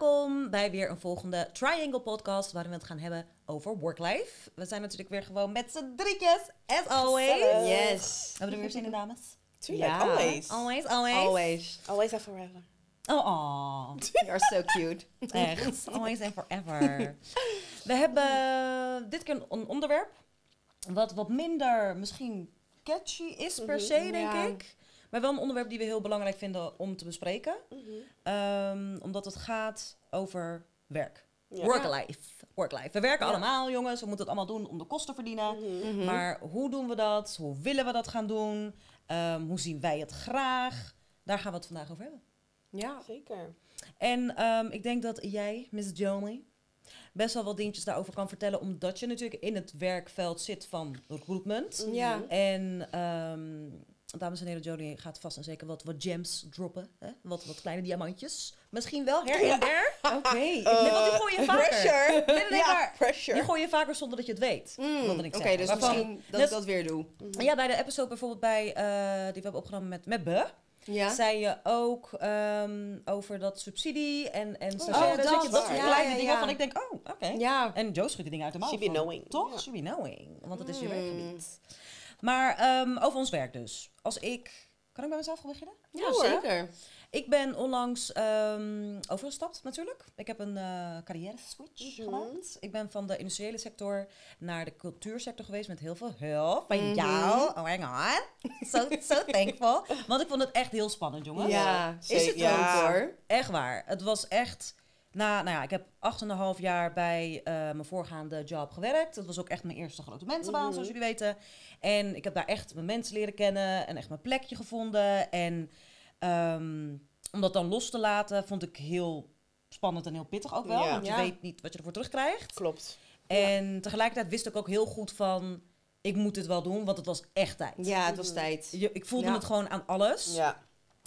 Welkom bij weer een volgende Triangle podcast waarin we het gaan hebben over work-life. We zijn natuurlijk weer gewoon met z'n drietjes, as always. Yes. Hebben we er weer zin in, dames? Tuurlijk, Ja. always. Always, always. Always. Always and forever. Oh, oh. You're so cute. Echt. Always and forever. We hebben dit keer een onderwerp wat wat minder misschien catchy is per se, denk ja. ik. Maar wel een onderwerp die we heel belangrijk vinden om te bespreken. Mhm. Ehm, omdat het gaat over werk. Ja. Work-life. Work-life. We werken Ja. allemaal, jongens. We moeten het allemaal doen om de kosten te verdienen. Mhm. Maar hoe doen we dat? Hoe willen we dat gaan doen? Ehm, hoe zien wij het graag? Daar gaan we het vandaag over hebben. Ja. Zeker. En ehm, ik denk dat jij, Miss Jolie, best wel wat dingetjes daarover kan vertellen. Omdat je natuurlijk in het werkveld zit van recruitment. Ja. Mhm. En ehm, dames en heren, Jolie gaat vast en zeker wat, wat gems droppen. Hè? Wat, wat kleine diamantjes. Misschien wel her en der. Oké. Nee, want die gooi je vaker. Pressure. Nee, nee, nee, ja, maar pressure. Die gooi je vaker zonder dat je het weet. Mm, Oké, dus Waarvan- misschien dat ik dat weer doe. Ja, bij de episode bijvoorbeeld bij, eh, die we hebben opgenomen met, met Be, Ja. zei je ook ehm, over dat subsidie en, en Oh, stagiaires. dat, je, dat soort ja, kleine ja, dingen ja. waarvan ik denk, oh, oké. Ja. En Joe schudt die dingen uit de mouw. She be van, knowing. Toch? Ja. She be knowing. Want het is je Mm. werkgebied. Maar ehm, over ons werk dus. Als ik... Kan ik bij mezelf gaan beginnen? Ja, zeker. Ik ben onlangs ehm, overgestapt natuurlijk. Ik heb een eh carrière switch Mhm. gemaakt. Ik ben van de industriële sector naar de cultuursector geweest met heel veel hulp van Mhm. jou. Oh my god. So, so thankful. Want ik vond het echt heel spannend, jongen. Ja, is het. Ja. ook hoor. Echt waar. Het was echt... Na, nou ja, ik heb 8,5 jaar bij eh, mijn voorgaande job gewerkt. Dat was ook echt mijn eerste grote mensenbaan, Mhm. zoals jullie weten. En ik heb daar echt mijn mensen leren kennen en echt mijn plekje gevonden. En ehm, om dat dan los te laten, vond ik heel spannend en heel pittig ook wel. Ja. Want je Ja. weet niet wat je ervoor terugkrijgt. Klopt. En tegelijkertijd wist ik ook heel goed van... Ik moet dit wel doen, want het was echt tijd. Ja, het was tijd. Je- Ik voelde het gewoon aan alles. Ja.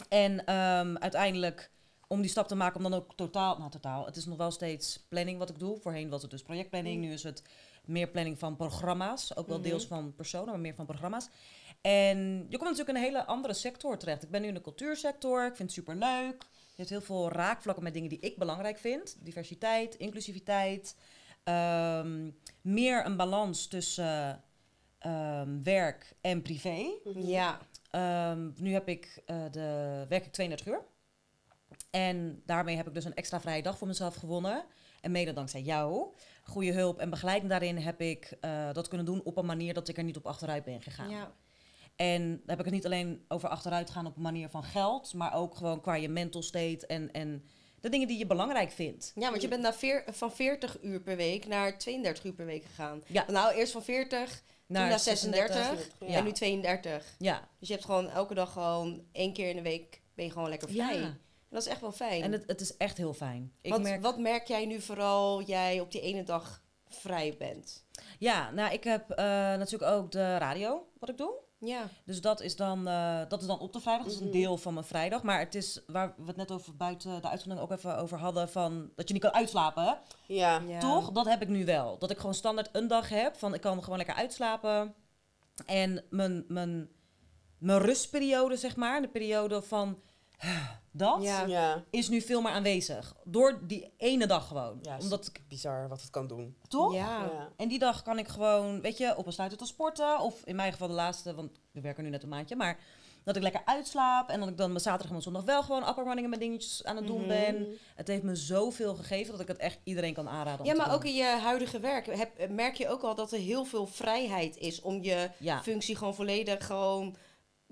En ehm, uiteindelijk, om die stap te maken, om dan ook totaal, nou totaal, het is nog wel steeds planning wat ik doe. Voorheen was het dus projectplanning, nu is het meer planning van programma's. Ook wel deels van personen, maar meer van programma's. En je komt natuurlijk in een hele andere sector terecht. Ik ben nu in de cultuursector, ik vind het super leuk. Je hebt heel veel raakvlakken met dingen die ik belangrijk vind. Diversiteit, inclusiviteit. ehm, meer een balans tussen ehm, werk en privé. Ja. Ehm, nu heb ik, eh, de, werk ik 32 uur. En daarmee heb ik dus een extra vrije dag voor mezelf gewonnen. En mede dankzij jou, goede hulp en begeleiding daarin, heb ik eh, dat kunnen doen op een manier dat ik er niet op achteruit ben gegaan. Ja. En dan heb ik het niet alleen over achteruit gaan op een manier van geld, maar ook gewoon qua je mental state en, en de dingen die je belangrijk vindt. Ja, want je bent naar veer, van 40 uur per week naar 32 uur per week gegaan. Ja. Nou, eerst van 40 Naar naar 36 Ja. en nu 32. Ja. Dus je hebt gewoon elke dag gewoon één keer in de week ben je gewoon lekker vrij. Ja. Dat is echt wel fijn. En het, het is echt heel fijn. Ik wat, merk, wat merk jij nu vooral jij op die ene dag vrij bent? ja, nou, ik heb eh, natuurlijk ook de radio, wat ik doe. Ja. Dus dat is dan, eh, dat is dan op de vrijdag. Dat is een deel van mijn vrijdag. Maar het is waar we het net over buiten de uitzending ook even over hadden. Van dat je niet kan uitslapen. Ja. ja. Toch? Dat heb ik nu wel. Dat ik gewoon standaard een dag heb. Van ik kan gewoon lekker uitslapen. En mijn, mijn, mijn rustperiode, zeg maar. De periode van dat. Ja. Ja. Is nu veel meer aanwezig. Door die ene dag gewoon. Ja, Omdat ik, Bizar wat het kan doen. toch? Ja. Ja. En die dag kan ik gewoon, weet je, op een sluiten tot sporten. Of in mijn geval de laatste, want we werken nu net een maandje. Maar dat ik lekker uitslaap. En dat ik dan mijn zaterdag en mijn zondag wel gewoon upper running en mijn dingetjes aan het doen Mhm. ben. Het heeft me zoveel gegeven dat ik het echt iedereen kan aanraden. om Ja, te maar doen. ook in je huidige werk heb, merk je ook al dat er heel veel vrijheid is om je Ja. functie gewoon volledig gewoon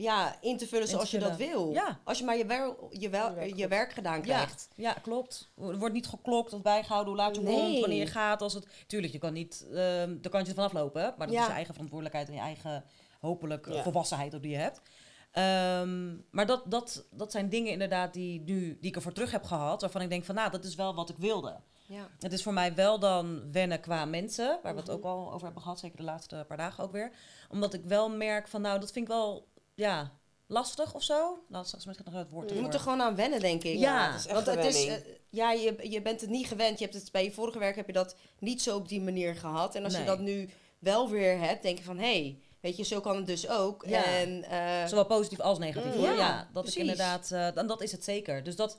ja, in te vullen te zoals je dat wil. Ja. Als je maar je, je, wel, Je werk je werk gedaan krijgt. ja, klopt. Er wordt niet geklokt of bijgehouden hoe laat je Nee. komt, wanneer je gaat. Als het, tuurlijk, je kan niet uh, de kantje vanaf lopen. Maar dat Ja. is je eigen verantwoordelijkheid en je eigen, hopelijk, volwassenheid ook die je hebt. Ehm, maar dat, dat, dat zijn dingen inderdaad die, nu, die ik ervoor terug heb gehad. Waarvan ik denk van, nou, dat is wel wat ik wilde. Ja. Het is voor mij wel dan wennen qua mensen, waar we het Mhm. ook al over hebben gehad, zeker de laatste paar dagen ook weer. Omdat ik wel merk van, nou, dat vind ik wel, ja, lastig of zo. Nou, straks misschien nog het woord Je ervoor. moet er gewoon aan wennen, denk ik. Ja, het is echt Want het is, eh, ja, je, je bent het niet gewend. Je hebt het bij je vorige werk heb je dat niet zo op die manier gehad. En als Nee. je dat nu wel weer hebt, denk je van hé, hey, weet je, zo kan het dus ook. Ja. En, eh, Zowel positief als negatief Mm, hoor. ja, Ja, dat precies. ik inderdaad, eh, en dat is het zeker. Dus dat,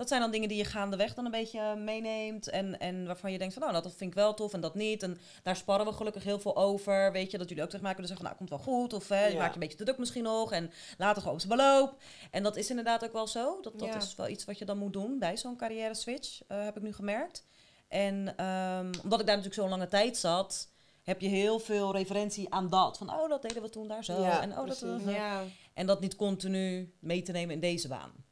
Dat zijn dan dingen die je gaandeweg dan een beetje meeneemt. En, en waarvan je denkt van, nou, dat vind ik wel tof en dat niet. En daar sparren we gelukkig heel veel over. Weet je, dat jullie ook tegen mij kunnen zeggen, nou, komt wel goed. Of hè, je Ja. maakt je een beetje te druk misschien nog. En later gewoon op zijn beloop. En dat is inderdaad ook wel zo. Dat, dat Ja. is wel iets wat je dan moet doen bij zo'n carrière switch, eh, heb ik nu gemerkt. En ehm, omdat ik daar natuurlijk zo'n lange tijd zat, heb je heel veel referentie aan dat. Van, oh, dat deden we toen daar zo. Ja, en, oh, dat, eh, Ja. en dat niet continu mee te nemen in deze baan.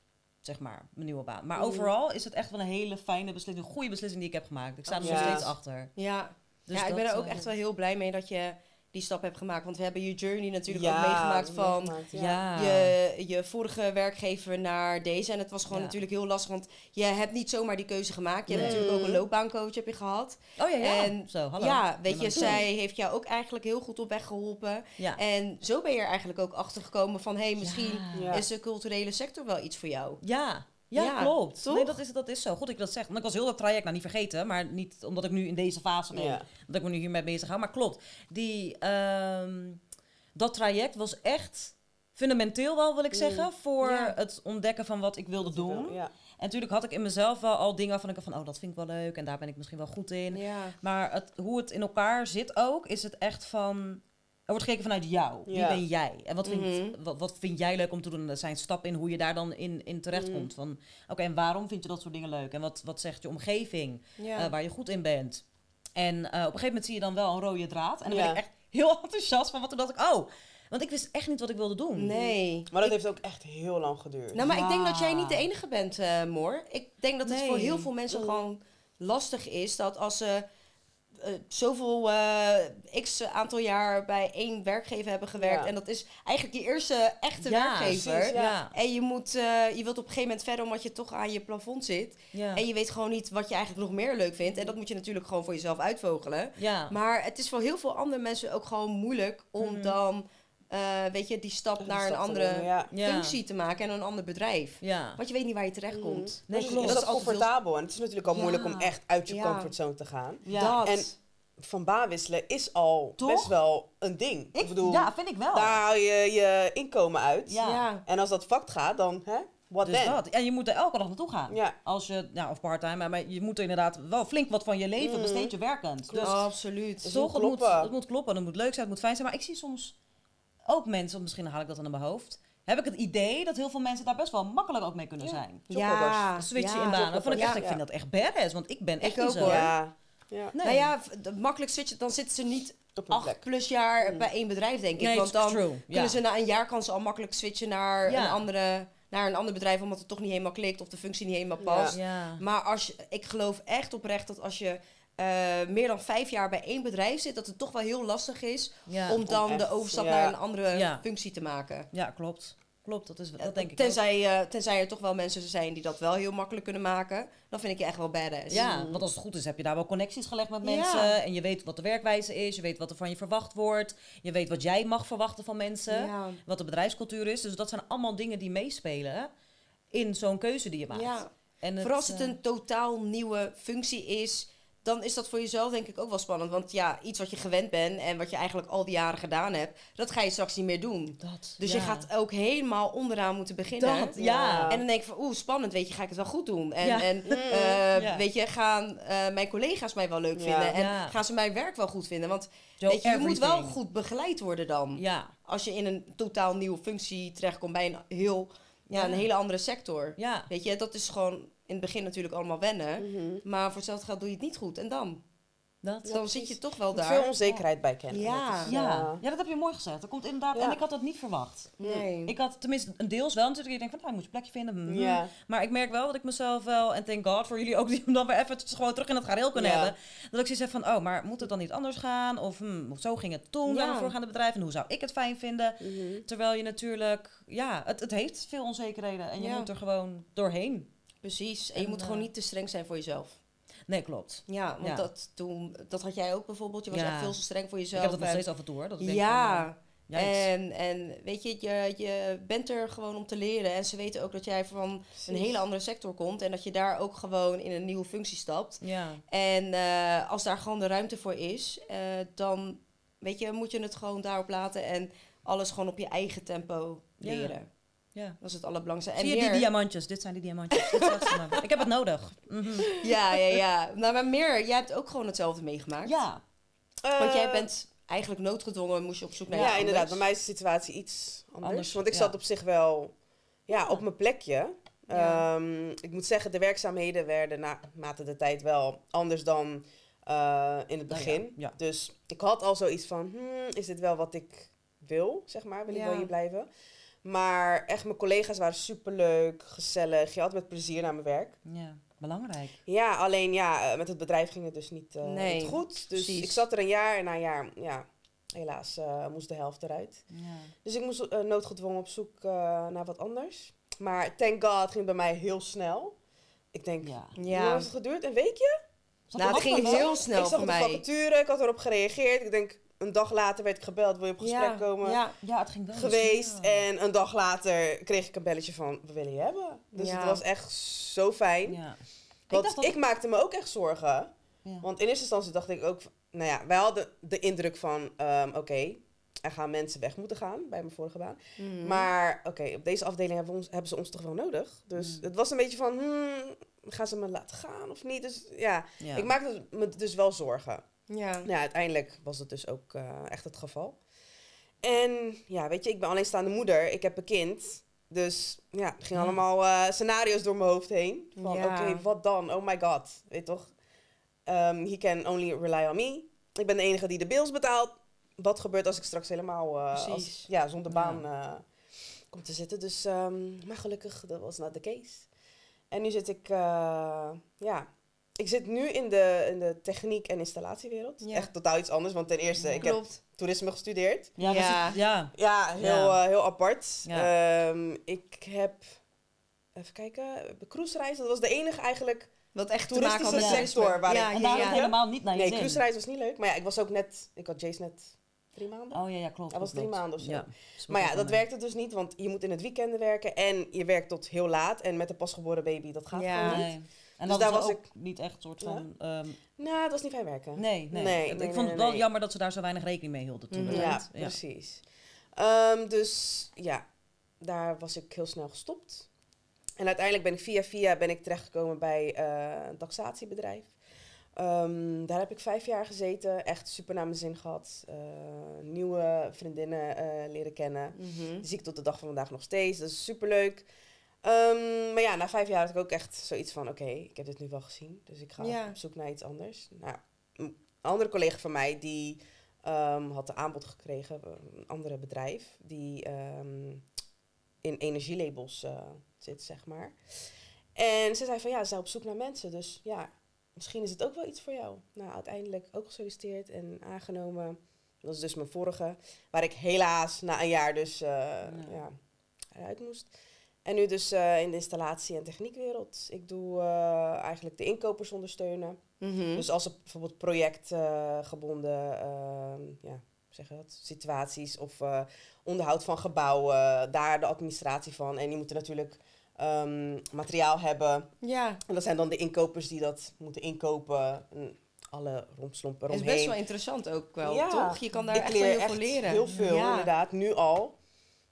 Zeg maar, mijn nieuwe baan. Maar Mm. overal is het echt wel een hele fijne beslissing. Een goede beslissing die ik heb gemaakt. Ik sta er nog steeds achter. Ja. Dus ja, ik ben er ook eh, echt wel heel blij mee dat je die stap hebt gemaakt. Want we hebben je journey natuurlijk Ja, ook meegemaakt van meegemaakt, Ja. je, je vorige werkgever naar deze. En het was gewoon Ja. natuurlijk heel lastig, want je hebt niet zomaar die keuze gemaakt. Je hebt natuurlijk ook een loopbaancoach heb je gehad. Oh ja, ja. En Zo, hallo. Ja, weet je, zij heeft jou ook eigenlijk heel goed op weg geholpen. Ja. En zo ben je er eigenlijk ook achter gekomen van, hé, hey, misschien Ja. is de culturele sector wel iets voor jou. Ja. Ja, Ja, klopt. toch? Nee, dat is, dat is zo. Goed dat ik dat zeg. Want ik was heel dat traject nou niet vergeten. Maar niet omdat ik nu in deze fase ben. Ja. Dat ik me nu hiermee bezig hou. Maar klopt. Die, ehm, dat traject was echt fundamenteel wel, wil ik Mm. zeggen. Voor Ja. het ontdekken van wat ik wilde doen. En natuurlijk had ik in mezelf wel al dingen waarvan ik van... Oh, dat vind ik wel leuk. En daar ben ik misschien wel goed in. Maar het, hoe het in elkaar zit ook, is het echt van... Er wordt gekeken vanuit jou. Wie ben jij? En wat vind, Mhm. wat, wat vind jij leuk om te doen? Er zijn stappen in hoe je daar dan in, in terechtkomt. Van, oké, en waarom vind je dat soort dingen leuk? En wat, wat zegt je omgeving, Ja. eh, waar je goed in bent? En eh, op een gegeven moment zie je dan wel een rode draad. En dan Ja. ben ik echt heel enthousiast van wat toen dacht ik... Oh, want ik wist echt niet wat ik wilde doen. nee. Maar dat Ik- heeft ook echt heel lang geduurd. Nou, maar ik denk dat jij niet de enige bent, eh Moor. Ik denk dat het Nee. voor heel veel mensen Mm. gewoon lastig is dat als ze eh, zoveel eh, x aantal jaar bij één werkgever hebben gewerkt Ja. en dat is eigenlijk je eerste echte Ja, werkgever. precies, Ja. En je, moet, eh, je wilt op een gegeven moment verder omdat je toch aan je plafond zit. En je weet gewoon niet wat je eigenlijk nog meer leuk vindt. En dat moet je natuurlijk gewoon voor jezelf uitvogelen. Maar het is voor heel veel andere mensen ook gewoon moeilijk om Mhm. dan, eh, weet je, die stap naar een andere nemen, ja. Ja. functie te maken en een ander bedrijf. ja. Want je weet niet waar je terecht komt. Nee. Dat is comfortabel. En het is natuurlijk al Ja. moeilijk om echt uit je Ja. comfortzone te gaan. Ja. Dat. En van baan wisselen is al Toch? best wel een ding. Ik, bedoel, ja, vind ik wel. daar haal je je inkomen uit. Ja. ja. En als dat vakt gaat, dan, hè, what Dus then? dat. En je moet er elke dag naartoe gaan. Ja. Als je, nou, of part-time, maar, maar je moet er inderdaad wel flink wat van je leven Mm. besteed je werkend. Dus absoluut. Dus- het moet, kloppen. het moet kloppen, het moet leuk zijn, het moet fijn zijn. Maar ik zie soms ook mensen, of misschien haal ik dat dan in mijn hoofd, heb ik het idee dat heel veel mensen daar best wel makkelijk ook mee kunnen Ja. zijn. Ja, Switchen ja. in banen. Vond ik echt, Ja. ik vind dat echt badass, want ik ben echt Ik niet ook, zo. hoor. Ja. ja. Nee. Nou ja, makkelijk switchen, dan zitten ze niet acht plek. plus jaar Mm. bij één bedrijf, denk ik. Nee, Want dan true. Kunnen ze na een jaar kan ze al makkelijk switchen naar, een andere, naar een ander bedrijf, omdat het toch niet helemaal klikt of de functie niet helemaal past. Ja. Maar als je, ik geloof echt oprecht dat als je eh, meer dan vijf jaar bij één bedrijf zit, dat het toch wel heel lastig is Ja. om dan echt, de overstap ja. naar een andere Ja. functie te maken. ja, klopt. Klopt, dat, is, dat Eh, denk ik ook. tenzij, eh, tenzij er toch wel mensen zijn die dat wel heel makkelijk kunnen maken, dan vind ik je echt wel badass. Ja, want als het goed is heb je daar wel connecties gelegd met Ja. mensen. En je weet wat de werkwijze is. Je weet wat er van je verwacht wordt. Je weet wat jij mag verwachten van mensen. Ja. Wat de bedrijfscultuur is. Dus dat zijn allemaal dingen die meespelen in zo'n keuze die je maakt. Ja. En Vooral als het een totaal nieuwe functie is, dan is dat voor jezelf denk ik ook wel spannend. Want ja, iets wat je gewend bent en wat je eigenlijk al die jaren gedaan hebt, dat ga je straks niet meer doen. dat, Dus ja. je gaat ook helemaal onderaan moeten beginnen. Dat, ja. En dan denk ik van, oeh, spannend, weet je, ga ik het wel goed doen? En, Ja. en eh, Ja. weet je, gaan eh, mijn collega's mij wel leuk Ja. vinden? En Ja. gaan ze mijn werk wel goed vinden? Want weet je, je moet wel goed begeleid worden dan. Ja, Als je in een totaal nieuwe functie terechtkomt bij een, heel, ja, een Ja. hele andere sector. ja. Weet je, dat is gewoon in het begin natuurlijk allemaal wennen. Mhm. Maar voor hetzelfde geld doe je het niet goed. En dan? Dat. dan zit je toch wel moet daar. veel onzekerheid bij kennen. Ja. Dat is, Ja. eh, ja, dat heb je mooi gezegd. Dat komt inderdaad. Ja. En ik had dat niet verwacht. Nee. Ik had tenminste een deels wel natuurlijk. Ik denk van, nou, je moet je plekje vinden. mhm. Ja. Maar ik merk wel dat ik mezelf wel, en thank God voor jullie ook, die dan weer even gewoon terug in het gareel kunnen Ja. hebben. Dat ik zoiets heb van, oh, maar moet het dan niet anders gaan? Of hm, zo ging het toen Ja. bij mijn voorgaande bedrijf. En hoe zou ik het fijn vinden? Mhm. Terwijl je natuurlijk, ja, het, het heeft veel onzekerheden. En je Ja. moet er gewoon doorheen. Precies. En je moet eh, gewoon niet te streng zijn voor jezelf. Nee, klopt. Ja, want Ja. Dat, toen, dat had jij ook bijvoorbeeld. Je was Ja. echt veel te streng voor Ik jezelf. heb dat nog steeds af en toe hoor. Dat ik denk Ja. van, eh. En, en weet je, je, je bent er gewoon om te leren. En ze weten ook dat jij van een hele andere sector komt. En dat je daar ook gewoon in een nieuwe functie stapt. ja. En eh, als daar gewoon de ruimte voor is, eh, dan weet je, moet je het gewoon daarop laten. En alles gewoon op je eigen tempo leren. Ja. Dat is het allerbelangrijkste. En Zie je die diamantjes? Dit zijn die diamantjes. Dit ze. Ik heb het nodig. Mhm. Ja, ja, ja. Nou, maar meer, jij hebt ook gewoon hetzelfde meegemaakt. Ja. Want jij Eh, bent eigenlijk noodgedwongen, moest je op zoek naar Ja, iets inderdaad. Bij mij is de situatie iets anders. Anders, want ik ja. zat op zich wel ja, Ja. op mijn plekje. Ja. Ehm, ik moet zeggen, de werkzaamheden werden naarmate de tijd wel anders dan eh, in het Nou ja, begin. ja. Dus ik had al zoiets van, hmm, is dit wel wat ik wil, zeg maar? Wil ik Ja. wel hier blijven? Maar echt, mijn collega's waren superleuk, gezellig. Je had met plezier naar mijn werk. Ja, belangrijk. Ja, alleen ja, eh, met het bedrijf ging het dus niet, eh, Nee, niet goed. Dus precies. ik zat er een jaar en na een jaar, ja, helaas eh, moest de helft eruit. Ja. Dus ik moest noodgedwongen op zoek eh, naar wat anders. Maar thank god ging het bij mij heel snel. Ik denk, ja. hoe Ja. lang heeft het geduurd? Een weekje? Nou, het ging heel snel ik zag voor de mij. vacature, ik had erop gereageerd. Ik denk, een dag later werd ik gebeld, wil je op gesprek ja, komen? Ja, Ja, het ging wel Geweest. En een dag later kreeg ik een belletje van, we willen je hebben. Dus het was echt zo fijn. Ja. Want ik, dat- maakte me ook echt zorgen. Want in eerste instantie dacht ik ook, nou ja, wij hadden de indruk van, ehm, oké, er gaan mensen weg moeten gaan bij mijn vorige baan. Mhm. Maar oké, op deze afdeling hebben, ons, hebben ze ons toch wel nodig. Dus Mm. het was een beetje van, hmm, gaan ze me laten gaan of niet? Dus Ja. ik maakte me dus wel zorgen. Ja. Nou ja, uiteindelijk was dat dus ook eh, echt het geval. En ja, weet je, ik ben alleenstaande moeder, ik heb een kind. Dus ja, er gingen Ja. allemaal eh, scenario's door mijn hoofd heen. Van Ja. oké, wat dan? Oh my god, weet toch? Um, he can only rely on me. Ik ben de enige die de bills betaalt. Wat gebeurt als ik straks helemaal eh, als, ja, zonder Ja. baan eh, kom te zitten? Dus, ehm, maar gelukkig, dat was not the case. En nu zit ik, ja, ik zit nu in de, in de techniek- en installatiewereld. Ja. Echt totaal iets anders, want ten eerste, ik heb toerisme gestudeerd. Ja, dat Ja. het- ja. Ja, heel, Ja. eh, heel apart. Ja. Ehm, ik heb, even kijken, cruisereizen, dat was de enige eigenlijk Wat echt te maken had toeristische met sector waar ja, ik- En daar helemaal niet naar je Nee, zin. cruisereis was niet leuk. Maar ja, ik was ook net... Ik had Jace net drie maanden. Oh ja, ja, klopt. Hij was klopt, drie maanden of zo. Ja. maar ja, dat werkte dus niet. Want je moet in het weekenden werken. En je werkt tot heel laat. En met een pasgeboren baby, dat gaat Ja. gewoon niet. Nee. En Dus dat was ook niet echt een soort van... ehm, Nou, het was niet fijn werken. nee, nee. Nee, ik nee, vond nee, het wel jammer dat ze daar zo weinig rekening mee hielden toen. Mhm. de Ja, ja. precies. Ehm, dus ja, daar was ik heel snel gestopt. En uiteindelijk ben ik via via ben ik terechtgekomen bij eh, een taxatiebedrijf. Ehm, daar heb ik vijf jaar gezeten. Echt super naar mijn zin gehad. Eh, nieuwe vriendinnen eh, leren kennen. Mhm. Die zie ik tot de dag van vandaag nog steeds. Dat is superleuk. Ehm, maar ja, na vijf jaar had ik ook echt zoiets van... Oké, ik heb dit nu wel gezien. Dus ik ga Ja. op zoek naar iets anders. Nou, een andere collega van mij... die ehm, had een aanbod gekregen. Een andere bedrijf. Die ehm, in energielabels eh, zit, zeg maar. En ze zei van... Ja, ze zijn op zoek naar mensen. Dus ja, misschien is het ook wel iets voor jou. Nou, uiteindelijk ook gesolliciteerd en aangenomen. Dat is dus mijn vorige. Waar ik helaas na een jaar dus eh, ja. eruit moest. En nu dus eh, in de installatie- en techniekwereld. Ik doe eh, eigenlijk de inkopers ondersteunen. Mhm. Dus als er bijvoorbeeld projectgebonden ehm ja, zeg dat, situaties of eh, onderhoud van gebouwen, daar de administratie van. En die moeten natuurlijk ehm, materiaal hebben. ja, En dat zijn dan de inkopers die dat moeten inkopen. En alle rompslompen het is eromheen. best wel interessant ook wel, Ja. toch? Je kan daar ik echt leer heel echt veel leren. heel veel, Ja. inderdaad. Nu al.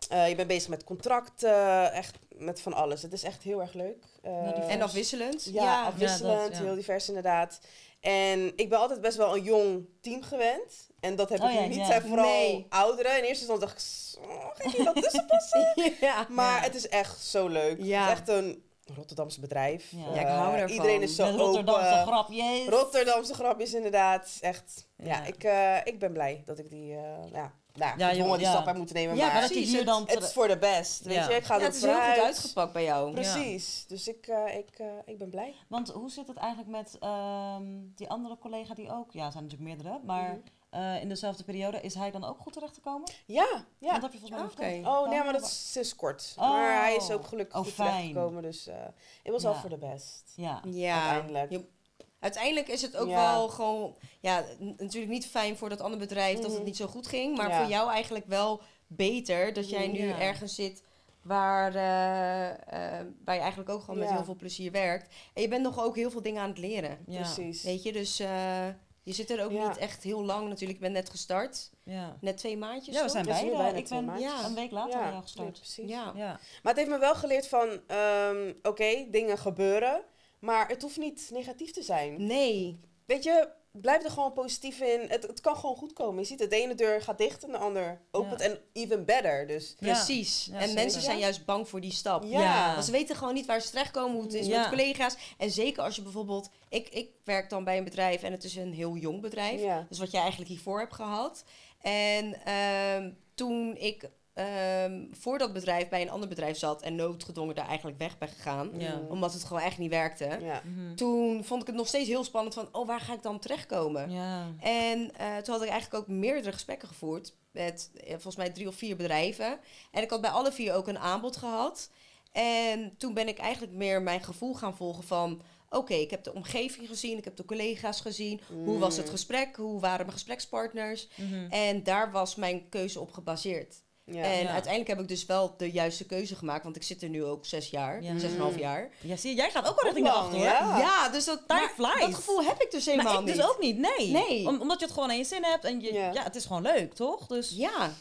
Eh, je bent bezig met contracten, echt met van alles. Het is echt heel erg leuk. Eh, En afwisselend. ja, afwisselend, Ja, dat, ja. heel divers inderdaad. En ik ben altijd best wel een jong team gewend. En dat heb Oh ik ja, nu niet. ja. zijn vooral Nee. ouderen. In eerste instantie dacht ik, "Oh, ga je dat tussen passen? ja. Maar Ja. het is echt zo leuk. Ja. Het is echt een Rotterdamse bedrijf. Ja. Ja, ik Eh, hou ervan. Iedereen is zo Met Rotterdamse open. grapjes. Rotterdamse grapjes inderdaad. Echt, ja, Ja. ik, eh, ik ben blij dat ik die, eh ja, nou, Ja, je- die ja. stap heb moeten nemen. Ja, maar dat precies, hier dan... het is voor de best, weet Ja. je. Ik ga Ja, het is heel goed uitgepakt bij jou. Precies. Dus ik, eh, ik, eh, ik ben blij. Want hoe zit het eigenlijk met ehm, die andere collega die ook... Ja, er zijn natuurlijk meerdere, maar Mhm. eh, in dezelfde periode... Is hij dan ook goed terechtgekomen? Ja, ja. Dat heb je volgens mij verteld. Oh, nee, maar dat is sinds kort. Oh. Maar hij is ook gelukkig Oh, goed fijn. terechtgekomen. Dus eh het was Ja. al voor de best. Ja. Ja. Uiteindelijk. Je- uiteindelijk is het ook Ja. wel gewoon... Ja, natuurlijk niet fijn voor dat andere bedrijf dat het Mhm. niet zo goed ging. Maar Ja. voor jou eigenlijk wel beter dat jij nu Ja. ergens zit... Waar, eh, eh, waar je eigenlijk ook gewoon met heel veel plezier werkt. En je bent nog ook heel veel dingen aan het leren. Ja. Precies. Weet je, dus... eh, Je zit er ook Ja. niet echt heel lang natuurlijk. Ik ben net gestart. Ja. Net twee maandjes. Ja, we zijn bijna Ik ben maandjes. ja, een week later Ja, ja, ja, gestart. precies. Ja. Ja. Maar het heeft me wel geleerd van, ehm, oké, dingen gebeuren, maar het hoeft niet negatief te zijn. Nee. Weet je, blijf er gewoon positief in. Het, het kan gewoon goed komen. Je ziet het, de ene deur gaat dicht en de ander opent. Ja. En even better, dus... Ja. Precies. Ja, en zeker. mensen zijn juist bang voor die stap. Ja. Ja. Want ze weten gewoon niet waar ze terechtkomen, hoe het is Ja. met collega's. En zeker als je bijvoorbeeld... Ik, ik werk dan bij een bedrijf en het is een heel jong bedrijf. Ja. Dus wat jij eigenlijk hiervoor hebt gehad. En ehm, toen ik ehm, voor dat bedrijf bij een ander bedrijf zat... en noodgedwongen daar eigenlijk weg ben gegaan... Ja. omdat het gewoon echt niet werkte... Ja. Mhm. toen vond ik het nog steeds heel spannend van... oh, waar ga ik dan terechtkomen? Ja. En eh, toen had ik eigenlijk ook meerdere gesprekken gevoerd met eh, volgens mij drie of vier bedrijven. En ik had bij alle vier ook een aanbod gehad. En toen ben ik eigenlijk meer mijn gevoel gaan volgen van... Oké, ik heb de omgeving gezien, ik heb de collega's gezien. Hoe was het Mm. gesprek? Hoe waren mijn gesprekspartners? Mhm. En daar was mijn keuze op gebaseerd. Ja. en Ja. uiteindelijk heb ik dus wel de juiste keuze gemaakt. Want ik zit er nu ook zes jaar, Ja. zes en een half Mm. jaar. Ja, zie je, jij gaat ook wel richting de achter hoor. ja. Ja, dus dat, Time maar flies. dat gevoel heb ik dus helemaal Maar ik niet. dus ook niet, nee. Nee. Om- omdat je het gewoon aan je zin hebt en je, Ja. ja. het is gewoon leuk, toch? Dus Ja.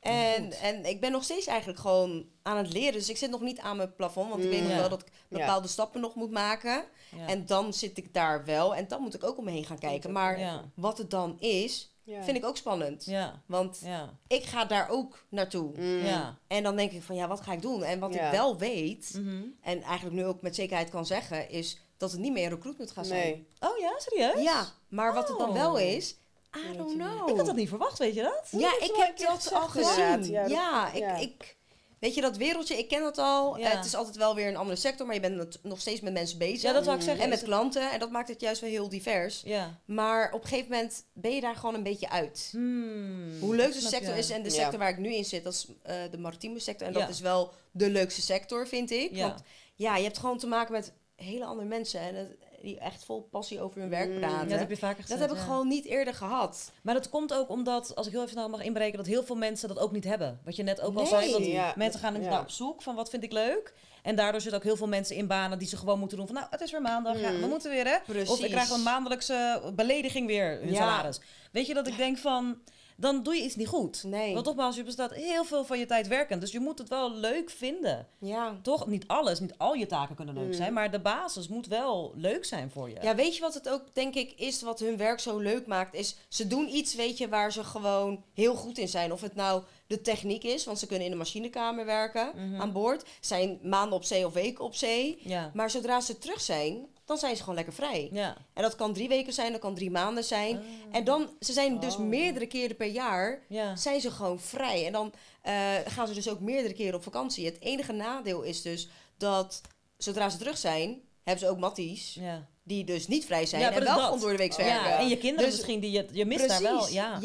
En, en ik ben nog steeds eigenlijk gewoon aan het leren. Dus ik zit nog niet aan mijn plafond. Want ik weet nog wel dat ik Ja. bepaalde stappen nog moet maken. ja. En dan zit ik daar wel. En dan moet ik ook om me heen gaan kijken. Maar ja. wat het dan is, Ja. vind ik ook spannend. Ja. Want Ja. ik ga daar ook naartoe. Mm. Ja. En dan denk ik van, ja, wat ga ik doen? En wat Ja. ik wel weet, Mhm. en eigenlijk nu ook met zekerheid kan zeggen... is dat het niet meer recruitment gaat zijn. Nee. Oh ja, serieus? Ja, maar wat het dan wel Oh. is... I don't know. Ik had dat niet verwacht, weet je dat? Ja, ik wel heb dat al gezien. Ja, Ja, dat- ik, ja. ik... Weet je, dat wereldje, ik ken dat al. Ja. Eh, het is altijd wel weer een andere sector, maar je bent het nog steeds met mensen bezig. Ja, dat wou ik zeggen. en met klanten. En dat maakt het juist wel heel divers. Ja. Maar op een gegeven moment ben je daar gewoon een beetje uit. Hmm. Hoe leuk de sector je. is en de Ja. sector waar ik nu in zit, dat is eh, de maritieme sector. En Ja. dat is wel de leukste sector, vind ik. Ja. Want ja, je hebt gewoon te maken met hele andere mensen. En het- die echt vol passie over hun werk Mm. praten. Ja, dat heb je vaker dat gezegd. heb ik ja. gewoon niet eerder gehad. Maar dat komt ook omdat, als ik heel even nou mag inbreken, dat heel veel mensen dat ook niet hebben. Wat je net ook al Nee. zei, want Ja. mensen gaan Ja. op zoek van wat vind ik leuk. En daardoor zitten ook heel veel mensen in banen die ze gewoon moeten doen van nou, het is weer maandag, ja, Mm. we moeten weer hè. Precies. Of ik krijg een maandelijkse belediging weer, hun Ja. salaris. Weet je dat ik denk van, dan doe je iets niet goed. Nee. Want nogmaals, je bestaat heel veel van je tijd werkend. Dus je moet het wel leuk vinden. Ja. Toch? Niet alles, niet al je taken kunnen leuk Mm. zijn. Maar de basis moet wel leuk zijn voor je. Ja, weet je wat het ook, denk ik, is wat hun werk zo leuk maakt? Is ze doen iets, weet je, waar ze gewoon heel goed in zijn. Of het nou de techniek is, want ze kunnen in de machinekamer werken Mhm. aan boord. Zijn maanden op zee of weken op zee. Ja. Maar zodra ze terug zijn, dan zijn ze gewoon lekker vrij. Ja. En dat kan drie weken zijn, dat kan drie maanden zijn. Ah. En dan, ze zijn dus Oh. meerdere keren per jaar, Ja. zijn ze gewoon vrij. En dan eh, gaan ze dus ook meerdere keren op vakantie. Het enige nadeel is dus dat zodra ze terug zijn, hebben ze ook matties Ja. die dus niet vrij zijn Ja, en wel gewoon door de week werken. Ja, en je kinderen Dus- misschien, die je, je mist daar wel. Ja.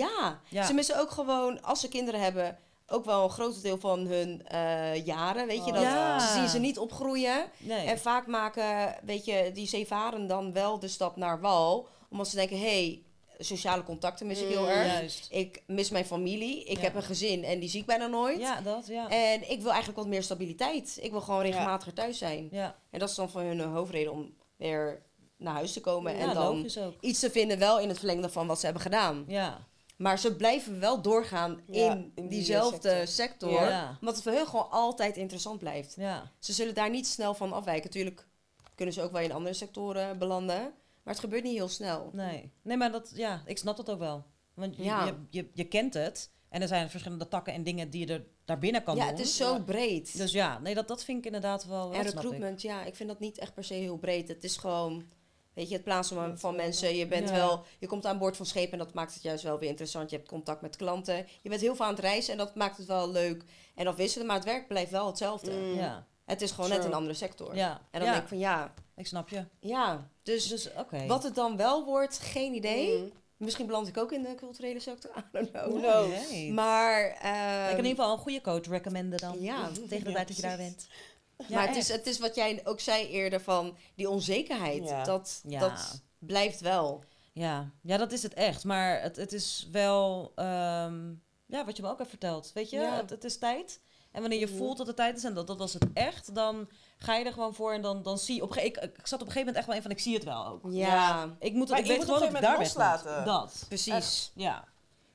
Ja. ze missen ook gewoon, als ze kinderen hebben, ook wel een groot deel van hun eh, jaren. Weet je, dat Ja. ze zien ze niet opgroeien. Nee. En vaak maken, weet je, die zeevaren dan wel de stap naar wal. Omdat ze denken, hé, hey, sociale contacten mis ik heel Mm, erg. Juist. Ik mis mijn familie. Ik Ja. heb een gezin en die zie ik bijna nooit. Ja, dat, ja. En ik wil eigenlijk wat meer stabiliteit. Ik wil gewoon regelmatiger thuis zijn. Ja, En dat is dan voor hun hoofdreden om weer naar huis te komen. en dan iets te vinden wel in het verlengde van wat ze hebben gedaan. Ja. Maar ze blijven wel doorgaan Ja, in, in die, diezelfde sector. sector. Ja. Omdat het voor hun gewoon altijd interessant blijft. Ja. Ze zullen daar niet snel van afwijken. Tuurlijk kunnen ze ook wel in andere sectoren belanden. Maar het gebeurt niet heel snel. Nee. Nee, maar dat, ja, ik snap dat ook wel. Want je, Ja. je, je, je kent het. En er zijn verschillende takken en dingen die je er daarbinnen kan ja, doen. het is zo Ja. breed. Dus ja, nee, dat, dat vind ik inderdaad wel... en snap ik. recruitment, ja, ik vind dat niet echt per se heel breed. Het is gewoon, weet je, het plaatsen van, mensen. Je bent Ja. wel, je komt aan boord van schepen en dat maakt het juist wel weer interessant. Je hebt contact met klanten. Je bent heel veel aan het reizen en dat maakt het wel leuk en afwisselen. Maar het werk blijft wel hetzelfde. Mm. Ja. Het is gewoon net een andere sector. Ja. En dan ja. denk ik van ja, Ik snap je. ja. Dus Dus oké. wat het dan wel wordt, geen idee. Mm. Misschien beland ik ook in de culturele sector. I don't know. Weet. Maar, ik kan ehm, in ieder geval een goede coach recommenden dan. Ja. Tegen de Ja, tijd dat je daar bent. Ja, maar het is, het is wat jij ook zei eerder van die onzekerheid. Ja. Dat, Ja. dat blijft wel. Ja. ja, dat is het echt. Maar het, het is wel, ehm, ja, wat je me ook hebt verteld. Weet je, Ja. het, het is tijd. En wanneer je voelt dat het tijd is en dat, dat was het echt, dan ga je er gewoon voor en dan, dan zie je... Op, ik, ik zat op een gegeven moment echt wel in van, ik zie het wel ook. Ja, Ik, moet, Maar ik weet moet gewoon dat ik daar loslaten. Dat. precies. Ja.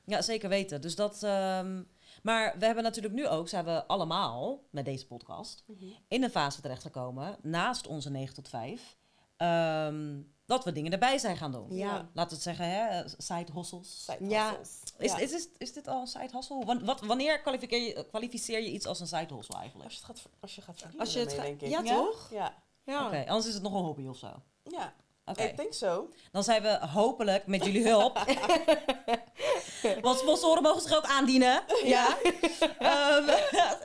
ja, zeker weten. Dus dat... ehm, maar we hebben natuurlijk nu ook, zijn we allemaal met deze podcast Mhm. in een fase terechtgekomen, naast onze 9 tot 5, ehm, dat we dingen erbij zijn gaan doen. Ja. Laten we het zeggen, hè, side hustles. Side Ja. hustles. Is, Ja. is, is, is dit al een side hustle? Wan- wat, wanneer kwalificeer je, kwalificeer je iets als een side hustle eigenlijk? Als je het gaat, als je gaat verdienen Als je het denk ik. Ja, Ja? toch? Ja, Ja. Oké, anders is het nog een hobby of zo. ja. Ik denk zo. dan zijn we hopelijk met jullie hulp. Want sponsoren mogen zich ook aandienen. Ja. Ehm,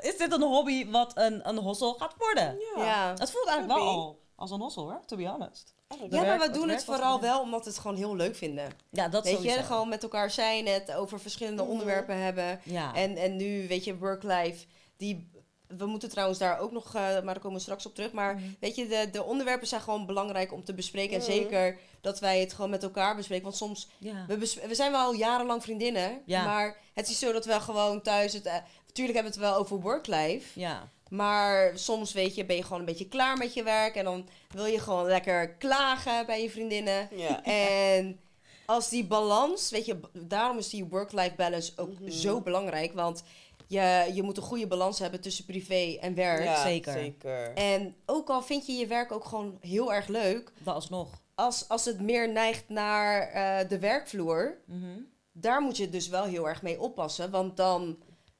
is dit een hobby wat een, een hustle gaat worden? Ja. Ja. Het voelt eigenlijk wel al als een hustle hoor, to be honest. Eigenlijk Ja, werk- maar we doen het vooral wel omdat we het gewoon heel leuk vinden. Ja, dat weet sowieso. je, gewoon met elkaar zijn, het over verschillende Mhm. onderwerpen hebben. Ja. En, en nu, weet je, work-life, die... We moeten trouwens daar ook nog, eh, maar daar komen we straks op terug. Maar Mhm. weet je, de, de onderwerpen zijn gewoon belangrijk om te bespreken. Mhm. En zeker dat wij het gewoon met elkaar bespreken. Want soms, ja. we, bes- we zijn wel al jarenlang vriendinnen. Ja. Maar het is zo dat we gewoon thuis het... eh, Natuurlijk hebben we het wel over work-life. ja. Maar soms weet je, ben je gewoon een beetje klaar met je werk. En dan wil je gewoon lekker klagen bij je vriendinnen. Ja. En als die balans, weet je, b- daarom is die work-life balance ook Mhm. zo belangrijk. Want je, je moet een goede balans hebben tussen privé en werk. Ja, zeker. zeker. En ook al vind je je werk ook gewoon heel erg leuk, Dat alsnog. als, als het meer neigt naar eh, de werkvloer, Mhm. daar moet je dus wel heel erg mee oppassen. Want dan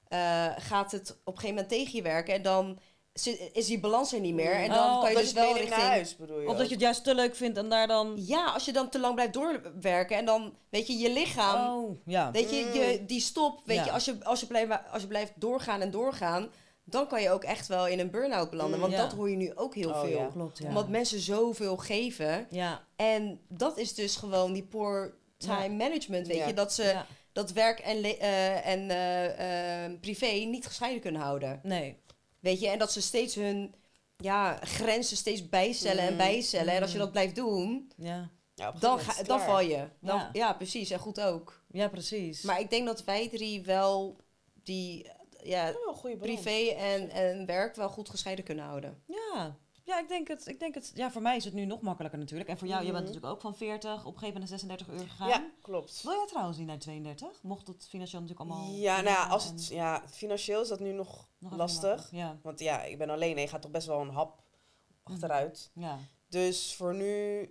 eh, gaat het op een gegeven moment tegen je werken en dan is die balans er niet meer. En dan Oh, kan je dus je wel richting... naar huis, bedoel je Of dat je het juist te leuk vindt en daar dan... Ja, als je dan te lang blijft doorwerken en dan, weet je, je lichaam... Oh, ja. Weet je, je, die stop, weet Ja. je, als je, als, je blijft, als je blijft doorgaan en doorgaan, dan kan je ook echt wel in een burn-out belanden. Mm. Want Ja. dat hoor je nu ook heel Oh, veel. ja. Klopt, ja. Omdat mensen zoveel geven. Ja, En dat is dus gewoon die poor time Ja. management, weet Ja. je. Dat ze ja. dat werk en, eh, en eh, eh, privé niet gescheiden kunnen houden. Nee. Weet je, en dat ze steeds hun ja, grenzen steeds bijstellen en Mm. bijstellen. En als je Mm. dat blijft doen, Ja. Ja, dan, ga, dan val je. Dan, Ja. ja. precies. En goed ook. ja, precies. Maar ik denk dat wij drie wel die ja, wel privé en, en werk wel goed gescheiden kunnen houden. Ja. Ja, ik denk het. Ik denk het. Ja, voor mij is het nu nog makkelijker natuurlijk. En voor jou, je bent Mhm. natuurlijk ook van 40 op een gegeven moment naar 36 uur gegaan. Ja, klopt. Wil jij trouwens niet naar 32? Mocht het financieel natuurlijk allemaal... Ja, nou ja, als het, ja, financieel is dat nu nog, lastig. Ja. Want ja, ik ben alleen en je gaat toch best wel een hap achteruit. Ja. Dus voor nu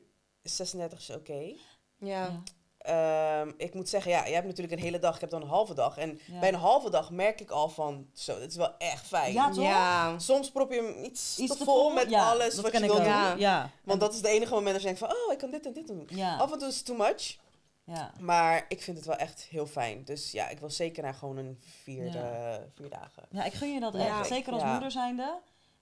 is 36 is oké. Ja. Ja. Ehm, ik moet zeggen, ja, je hebt natuurlijk een hele dag, ik heb dan een halve dag. En Ja. bij een halve dag merk ik al van, zo, dit is wel echt fijn. Ja, toch? Ja. Soms prop je hem iets, Iets te vol met ja, alles dat wat ken je ik wil doen. Ja. Ja. Want dat is de enige moment dat je denkt van, oh, ik kan dit en dit doen. Ja. Af en toe is het too much. Ja. Maar ik vind het wel echt heel fijn. Dus ja, ik wil zeker naar gewoon een vierde, vier dagen. Ja, ik gun je dat Ja. echt. Zeker als Ja. moeder zijnde.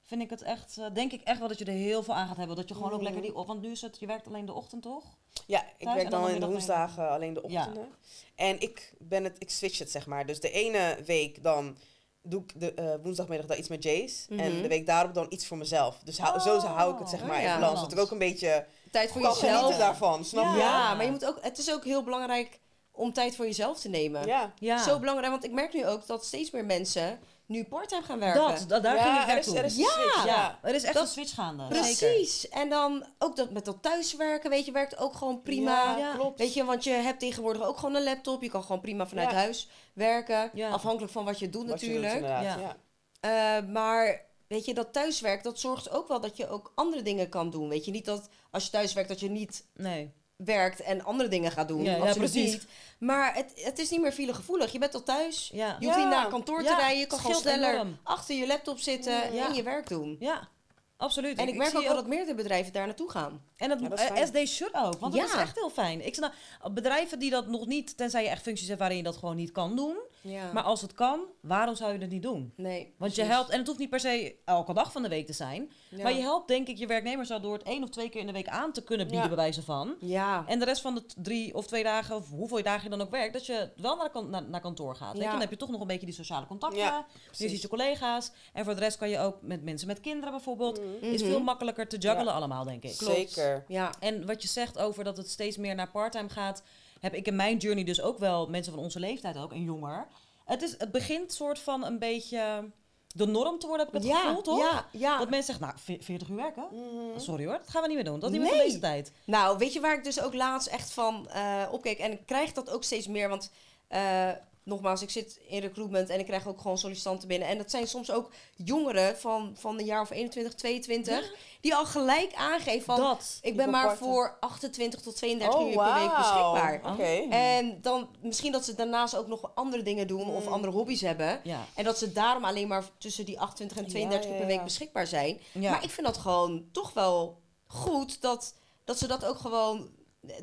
Vind ik het echt, eh, denk ik echt wel dat je er heel veel aan gaat hebben. Dat je gewoon ook lekker die op, want nu is het, je werkt alleen de ochtend toch? Ja, ik Thuis werk dan in de woensdagen alleen de Ja. ochtenden. En ik ben het, ik switch het zeg maar. Dus de ene week dan doe ik de eh, woensdagmiddag dan iets met Jace. En Mhm. de week daarop dan iets voor mezelf. Dus hou- zo hou ik het zeg Oh, maar ja. in balans. Dat ik ook een beetje Tijd voor kan jezelf. genieten daarvan, snap Ja. je? Ja, maar je moet ook, het is ook heel belangrijk om tijd voor jezelf te nemen. Ja. Ja. Zo belangrijk, want ik merk nu ook dat steeds meer mensen nu parttime gaan werken. dat, da- daar Ja, ging ik er is- naartoe. er is een Ja. switch, ja. er is echt Dat- een switch gaande. Zeker. Precies. En dan ook dat met dat thuiswerken, weet je, werkt ook gewoon prima. Ja, Ja. klopt. Weet je, want je hebt tegenwoordig ook gewoon een laptop. Je kan gewoon prima vanuit Ja. huis werken. Ja. Afhankelijk van wat je doet Wat je doet, natuurlijk. inderdaad, Ja. ja. Eh, maar weet je, dat thuiswerk, dat zorgt ook wel dat je ook andere dingen kan doen. Weet je, niet dat als je thuiswerkt dat je niet Nee. Werkt en andere dingen gaat doen. Ja, Absoluut precies. niet. Maar het, het is niet meer filegevoelig. Je bent al thuis. Ja. Je hoeft niet naar kantoor te Ja, rijden. Je kan gewoon sneller enorm. achter je laptop zitten Ja. en je werk doen. Ja. Absoluut. En ik merk ook wel dat meerdere bedrijven daar naartoe gaan. En dat is eh, they should ook. Want dat is echt heel fijn. Ik snap, bedrijven die dat nog niet, tenzij je echt functies hebt waarin je dat gewoon niet kan doen. Ja. Maar als het kan, waarom zou je het niet doen? nee. Want je helpt, en het hoeft niet per se elke dag van de week te zijn. Ja. Maar je helpt denk ik je werknemers al door het één of twee keer in de week aan te kunnen bieden, Ja. bij wijze van. Ja. En de rest van de drie of twee dagen, of hoeveel dagen je dan ook werkt, dat je wel naar, kan- naar, naar kantoor gaat. Weet je? Dan heb je toch nog een beetje die sociale contacten. Ja, je ziet je collega's. En voor de rest kan je ook met mensen met kinderen bijvoorbeeld. Mhm. Is Mhm. veel makkelijker te juggelen Ja. allemaal, denk ik. Klopt. Zeker. Ja. En wat je zegt over dat het steeds meer naar parttime gaat, heb ik in mijn journey dus ook wel mensen van onze leeftijd ook en jonger. Het, is, het begint soort van een beetje de norm te worden, heb ik het ja, gevoel, toch? Ja, ja. Dat mensen zeggen, nou, ve- 40 uur werken? Mhm. Sorry hoor, dat gaan we niet meer doen. Dat is niet meer van deze tijd. Nou, weet je waar ik dus ook laatst echt van eh opkeek? En ik krijg dat ook steeds meer, want eh, nogmaals, ik zit in recruitment en ik krijg ook gewoon sollicitanten binnen. En dat zijn soms ook jongeren van, van een jaar of 21, 22, die al gelijk aangeven van... dat. Ik ben maar voor 28 tot 32 Oh, uur per week beschikbaar. Oké. En dan misschien dat ze daarnaast ook nog andere dingen doen of Mm. andere hobby's hebben. Ja. En dat ze daarom alleen maar tussen die 28 en 32 Ja, uur ja, per week ja. beschikbaar zijn. Ja. Maar ik vind dat gewoon toch wel goed dat, dat ze dat ook gewoon,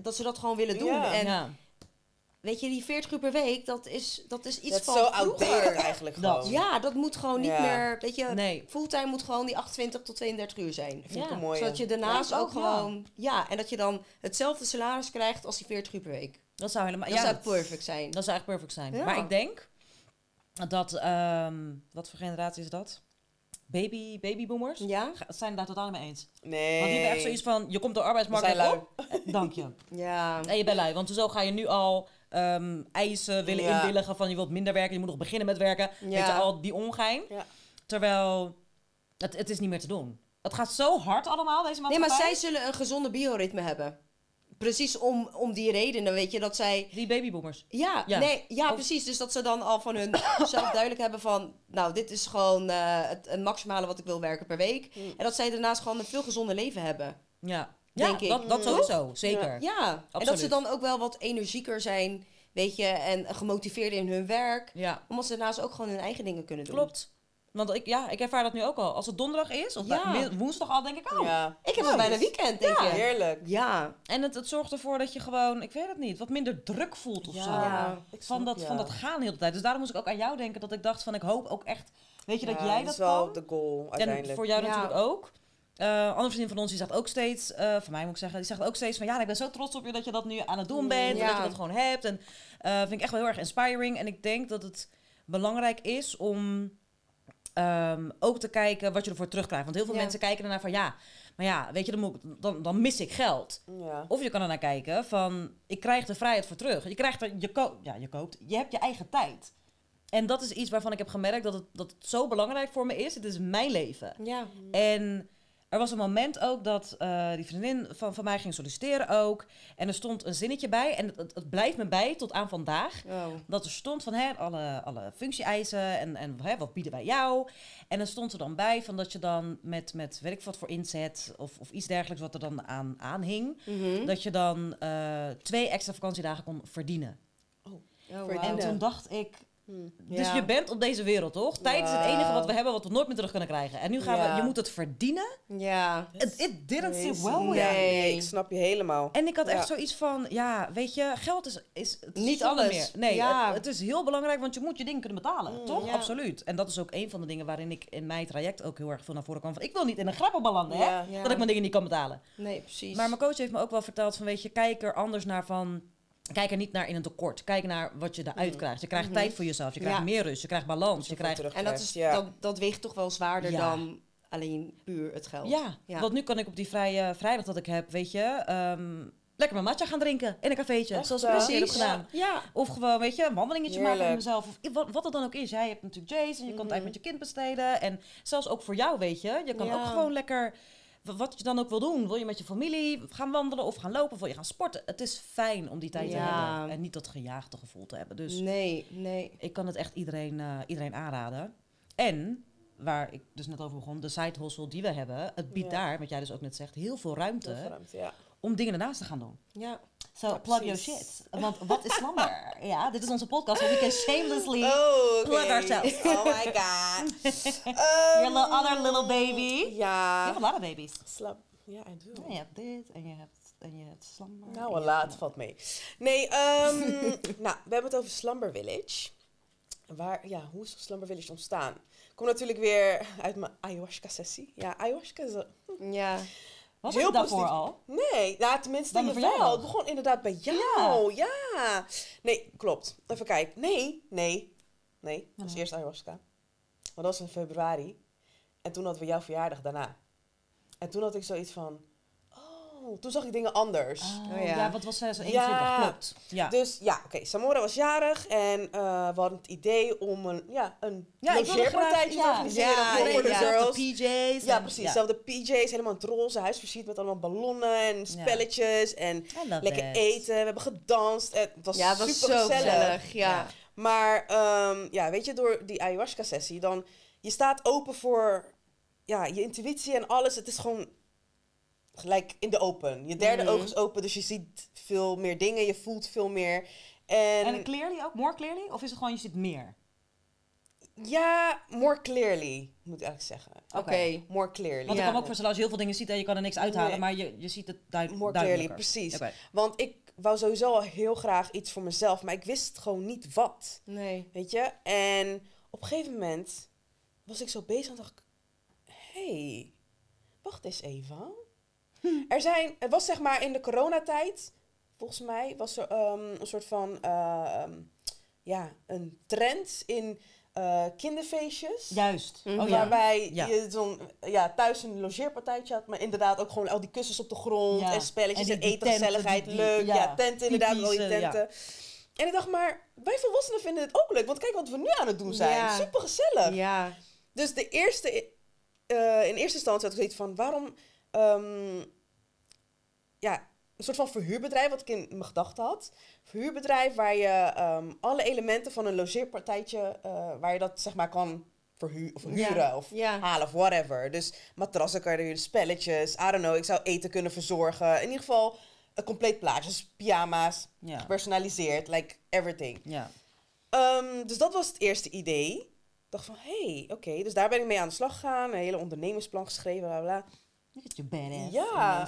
dat ze dat gewoon willen doen. Ja. En ja. Weet je, die 40 uur per week, dat is, dat is iets Dat is van zo vroeger. outdated eigenlijk Dat. gewoon. Ja, dat moet gewoon niet Ja. meer, weet je, Nee. fulltime moet gewoon die 28 tot 32 uur zijn. Vind ik Ja. een mooie. Zodat je daarnaast Ja, ik ook, gewoon, ja. en dat je dan hetzelfde salaris krijgt als die 40 uur per week. Dat zou helemaal... Dat ja, zou perfect zijn. Dat zou echt perfect zijn. Ja. Maar ik denk dat... ehm, wat voor generatie is dat? Baby, babyboomers? Ja? Ga- zijn het daar totaal niet mee eens. Nee. Want die hebben echt zoiets van... Je komt de arbeidsmarkt op. Dank je. Ja. En je bent lui. Want zo ga je nu al ehm, eisen willen Ja. inwilligen van... Je wilt minder werken, je moet nog beginnen met werken. Weet je, al die ongein. Ja. Terwijl... Het, het is niet meer te doen. Het gaat zo hard allemaal, deze Nee, maatschappij. maar zij zullen een gezonde bioritme hebben. Precies om, om die redenen, weet je, dat zij... Die babyboomers. Ja, Ja. Nee, ja Of- precies. Dus dat ze dan al van hun zelf duidelijk hebben van... Nou, dit is gewoon eh, het, het maximale wat ik wil werken per week. Mm. En dat zij daarnaast gewoon een veel gezonder leven hebben. Ja. Denk ja, ik. dat, dat Mm. sowieso. Zeker. Ja, en dat ze dan ook wel wat energieker zijn, weet je, en gemotiveerd in hun werk. Ja. Omdat ze daarnaast ook gewoon hun eigen dingen kunnen doen. Klopt. Want ik, ja, ik ervaar dat nu ook al. Als het donderdag is, of Ja. woensdag al, denk ik, oh. Ja. Ik heb al bijna weekend, denk Ja, je. heerlijk. Ja. En het, het zorgt ervoor dat je gewoon, ik weet het niet, wat minder druk voelt of zo. Ja. ik Van snap dat, van dat gaan de hele tijd. Dus daarom moest ik ook aan jou denken dat ik dacht van, ik hoop ook echt, weet je, dat jij dat dat is wel kan. de goal En uiteindelijk. voor jou Ja. natuurlijk ook. Eh andere vriendin van ons die zegt ook steeds, eh van mij moet ik zeggen, die zegt ook steeds van ja, ik ben zo trots op je dat je dat nu aan het doen bent. En dat je dat gewoon hebt. En eh vind ik echt wel heel erg inspiring. En ik denk dat het belangrijk is om ehm, ook te kijken wat je ervoor terugkrijgt. Want heel veel Ja. mensen kijken ernaar van ja, maar ja, weet je, dan, moet, ik- dan, dan mis ik geld. Ja. Of je kan ernaar kijken van, ik krijg de vrijheid voor terug. Je krijgt er, je, ko ja, je koopt, je hebt je eigen tijd. En dat is iets waarvan ik heb gemerkt dat het, dat het zo belangrijk voor me is. Het is mijn leven. Ja. En er was een moment ook dat eh, die vriendin van, van mij ging solliciteren ook. En er stond een zinnetje bij. En het, het, het blijft me bij tot aan vandaag. Oh. Dat er stond van hè, alle, alle functie-eisen en, en hè, wat bieden wij jou. En dan stond er dan bij van dat je dan met, met weet ik wat voor inzet of, of iets dergelijks wat er dan aan, aan hing. Mhm. Dat je dan eh, twee extra vakantiedagen kon verdienen. Oh, Verdienen. En toen dacht ik, Dus Ja. je bent op deze wereld toch? Tijd is het enige wat we hebben wat we nooit meer terug kunnen krijgen. En nu gaan Ja. we, je moet het verdienen. Ja. It, it didn't sit well with me. nee, ik snap je helemaal. En ik had echt Ja. zoiets van, ja, weet je, geld is, is het Niet alles. Meer. Nee, Ja. het, het is heel belangrijk, want je moet je dingen kunnen betalen, Mm, toch? Absoluut. En dat is ook een van de dingen waarin ik in mijn traject ook heel erg veel naar voren kwam. Van, ik wil niet in een grappen belanden, hè? Dat ik mijn dingen niet kan betalen. Nee, precies. Maar mijn coach heeft me ook wel verteld van, weet je, kijk er anders naar van... Kijk er niet naar in een tekort. Kijk naar wat je eruit Mm. krijgt. Je krijgt Mhm. tijd voor jezelf. Je krijgt Ja. meer rust. Je krijgt balans. Je krijgt... en dat, is, ja. dat, dat weegt toch wel zwaarder Ja. dan alleen puur het geld. Ja, Ja. want nu kan ik op die vrije vrijdag dat ik heb, weet je... ehm, lekker mijn matcha gaan drinken in een cafeetje. Echt, zoals ik precies heb gedaan. Ja. Of gewoon, weet je, een wandelingetje maken met mezelf. Of wat, wat het dan ook is. Jij hebt natuurlijk Jason, je kan Mhm. tijd met je kind besteden. En zelfs ook voor jou, weet je. Je kan Ja. ook gewoon lekker, wat je dan ook wil doen. Wil je met je familie gaan wandelen of gaan lopen? Of wil je gaan sporten? Het is fijn om die tijd te hebben. En niet dat gejaagde gevoel te hebben. Dus Nee, nee. ik kan het echt iedereen, eh, iedereen aanraden. En, waar ik dus net over begon, de side hustle die we hebben. Het biedt Ja. daar, wat jij dus ook net zegt, heel veel ruimte Heel veel ruimte, ja. Om dingen ernaast te gaan doen. Ja. So, Ja, plug your shit. Want wat is slumber? ja, dit is onze podcast, we can shamelessly Oh. Plug ourselves. Oh my god. Your Um, little other little baby. Ja. hebt a lot of babies. Slap. Ja, I do. Ja, je hebt dit en je hebt, en je hebt slumber. Nou, en wel laat, valt mee. Nee, ehm, nou, we hebben het over Slumber Village. Waar, ja, hoe is Slumber Village ontstaan? Ik kom natuurlijk weer uit mijn ayahuasca-sessie. Ja, ayahuasca is... Ja. Was heel het daarvoor positief. al? Nee, nou, tenminste, Dan verjaardag. Het begon inderdaad bij jou. Ja. Nee, klopt. Even kijken. Nee, nee, nee. Was Ja. eerst ayahuasca. Maar dat was in februari. En toen hadden we jouw verjaardag daarna. En toen had ik zoiets van... Oh, toen zag ik dingen anders. Oh, Oh, ja. ja. wat was zij? Zo Ja. 21, klopt. Ja. Dus ja, oké, Samora was jarig en eh, we hadden het idee om een, ja, een ja, logeerpartijtje te organiseren ja, voor ja, de ja. girls. PJ's. Ja, en- precies. Ja. Zelfde PJ's, helemaal het roze huis versierd met allemaal ballonnen en spelletjes en lekker that. eten. We hebben gedanst. Het was Ja, het was super zo gezellig. gezellig. Ja. Ja. Maar ehm, ja, weet je, door die ayahuasca-sessie, dan je staat open voor ja, je intuïtie en alles. Het is gewoon gelijk in de open. Je derde Mhm. oog is open, dus je ziet veel meer dingen, je voelt veel meer. En, En clearly ook? More clearly? Of is het gewoon je ziet meer? ja, more clearly, moet ik eigenlijk zeggen. Oké. More clearly. Want ik kan me ook voorstellen als je heel veel dingen ziet en je kan er niks uithalen, Nee. maar je, je ziet het duid More duidelijker. clearly, precies. Want ik wou sowieso al heel graag iets voor mezelf, maar ik wist gewoon niet wat. Nee. Weet je? En op een gegeven moment was ik zo bezig en dacht ik... hey, wacht eens even. Er zijn... Het was zeg maar in de coronatijd, volgens mij, was er ehm, een soort van... ehm, ja, een trend in eh, kinderfeestjes. Juist. Mhm. Oh ja. Waarbij Ja. je zo'n, ja, thuis een logeerpartijtje had, maar inderdaad ook gewoon al die kussens op de grond Ja. en spelletjes En en, eten, gezelligheid, leuk. Ja, ja. tenten inderdaad, al die tenten. En ik dacht maar, wij volwassenen vinden dit ook leuk, want kijk wat we nu aan het doen zijn. Ja. Super gezellig. Ja. Dus de eerste, eh, in eerste instantie had ik zoiets van, waarom, ehm, ja, een soort van verhuurbedrijf, wat ik in mijn gedachten had. Verhuurbedrijf waar je ehm, alle elementen van een logeerpartijtje, eh, waar je dat zeg maar kan verhu of huren of halen of whatever. Dus matrassen kan je huren, spelletjes, I don't know, ik zou eten kunnen verzorgen. In ieder geval een compleet plaatje, dus pyjama's, Ja. gepersonaliseerd, like everything. ja. Ehm, dus dat was het eerste idee. Ik dacht van, hé, hey, oké. Dus daar ben ik mee aan de slag gegaan. Een hele ondernemersplan geschreven, bla bla. Look at you badass. Ja.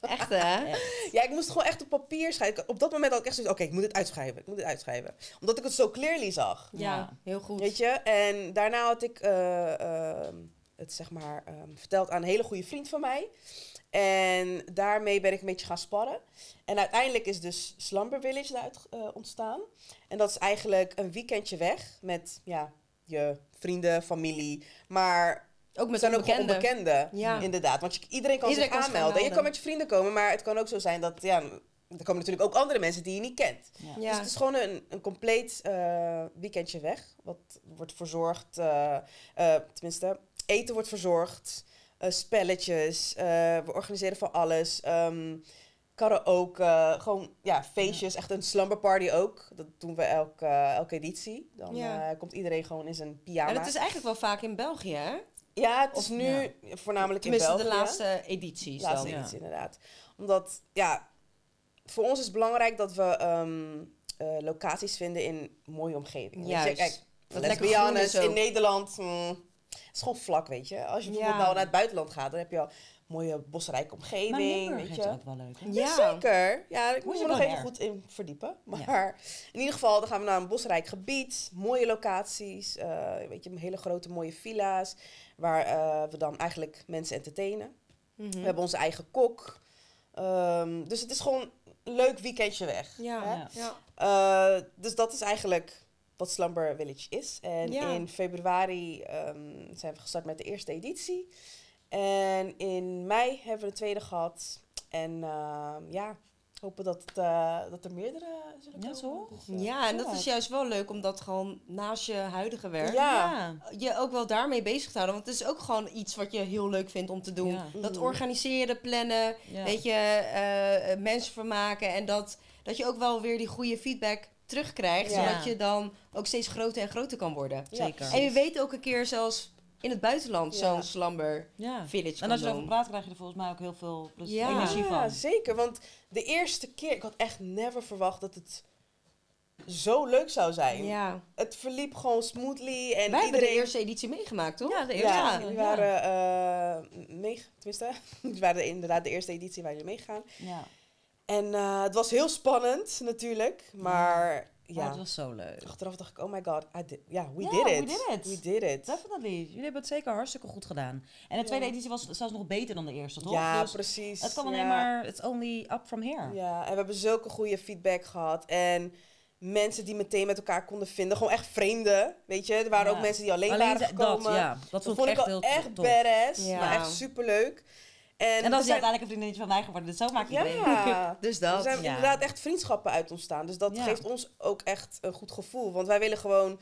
Echt hè? Echt. Ja, ik moest het gewoon echt op papier schrijven. Op dat moment had ik echt zoiets oké, ik moet het uitschrijven. Ik moet het uitschrijven. Omdat ik het zo clearly zag. Ja, Ja. heel goed. Weet je? En daarna had ik eh, ehm, het zeg maar ehm, verteld aan een hele goede vriend van mij. En daarmee ben ik een beetje gaan sparren. En uiteindelijk is dus Slumber Village daaruit eh, ontstaan. En dat is eigenlijk een weekendje weg met ja, je vrienden, familie. Maar Ook het met zijn ook onbekenden. onbekenden. Ja. Inderdaad. Want je, iedereen kan Iedereen zich kan aanmelden. En je kan met je vrienden komen, maar het kan ook zo zijn dat... Ja, er komen natuurlijk ook andere mensen die je niet kent. Ja. Ja. Dus het is gewoon een, een compleet eh, weekendje weg. Wat wordt verzorgd. eh, eh, tenminste, eten wordt verzorgd. eh, spelletjes. eh, we organiseren van alles. ehm karaoke. Gewoon ja, feestjes. Echt een slumber party ook. Dat doen we elke, elke editie. Dan Ja. eh, komt iedereen gewoon in zijn pyjama. En dat is eigenlijk wel vaak in België, hè? Ja, het is nu voornamelijk in België. de laatste edities Laatste dan. editie, inderdaad. Omdat, ja, voor ons is het belangrijk dat we ehm, eh, locaties vinden in mooie omgevingen. Juist. Kijk, Dat in Nederland, mm, het is gewoon vlak, weet je. Als je bijvoorbeeld Ja. nou naar het buitenland gaat, dan heb je al mooie bosrijke Maar omgeving, Limburg weet je. ook wel leuk. hè? Ja. Zeker. Ja, ik Moet me nog even goed in verdiepen. Maar in ieder geval, dan gaan we naar een bosrijk gebied. Mooie locaties. eh, weet je, hele grote mooie villa's. Waar eh, we dan eigenlijk mensen entertainen. Mhm. We hebben onze eigen kok. Ehm, dus het is gewoon een leuk weekendje weg. Ja. hè? Ja. Eh, dus dat is eigenlijk wat Slumber Village is. En Ja. in februari ehm, zijn we gestart met de eerste editie. En in mei hebben we de tweede gehad. En ehm, ja, hopen dat, het, eh, dat er meerdere zullen Ja, komen. zo? Dus, eh, Ja, en dat is juist wel leuk, omdat gewoon naast je huidige werk... Ja. je ook wel daarmee bezig te houden. Want het is ook gewoon iets wat je heel leuk vindt om te doen. Ja. Dat Mhm. organiseren, plannen, Ja. weet je, eh, mensen vermaken. En dat, dat je ook wel weer die goede feedback terugkrijgt. Ja. Zodat je dan ook steeds groter en groter kan worden. Ja, Zeker. En je weet ook een keer zelfs in het buitenland Ja. zo'n slumber Ja. village En als je erover praat, krijg je er volgens mij ook heel veel plezier, Ja. energie Ja, van. zeker. Want de eerste keer, ik had echt never verwacht dat het zo leuk zou zijn. Ja. Het verliep gewoon smoothly. En Wij hebben iedereen... de eerste editie meegemaakt, toch? Ja, de eerste. Ja, Ja, jullie ja. waren eh mee, tenminste, jullie waren inderdaad de eerste editie waar jullie meegegaan. Ja. En eh, het was heel spannend natuurlijk, maar Ja. ja, het was zo leuk. achteraf dacht ik, oh my god, ja, we Ja, did we it. did it. We did it. Definitely. Jullie hebben het zeker hartstikke goed gedaan. En de tweede editie was zelfs nog beter dan de eerste, toch? Ja, Dus precies. het kan alleen ja. maar, it's only up from here. Ja, en we hebben zulke goede feedback gehad en mensen die meteen met elkaar konden vinden, gewoon echt vreemden, weet je. Er waren Ja. ook mensen die alleen, Alleen waren gekomen. dat, ja. Dat Dat vond ik echt wel heel echt tof. badass, Ja. maar echt superleuk. En, En er dat is zijn- uiteindelijk een vriendinnetje van mij geworden. Dus zo maak je het. Ja, Dus er dat. zijn ja. inderdaad echt vriendschappen uit ontstaan. Dus dat Ja. geeft ons ook echt een goed gevoel. Want wij willen gewoon,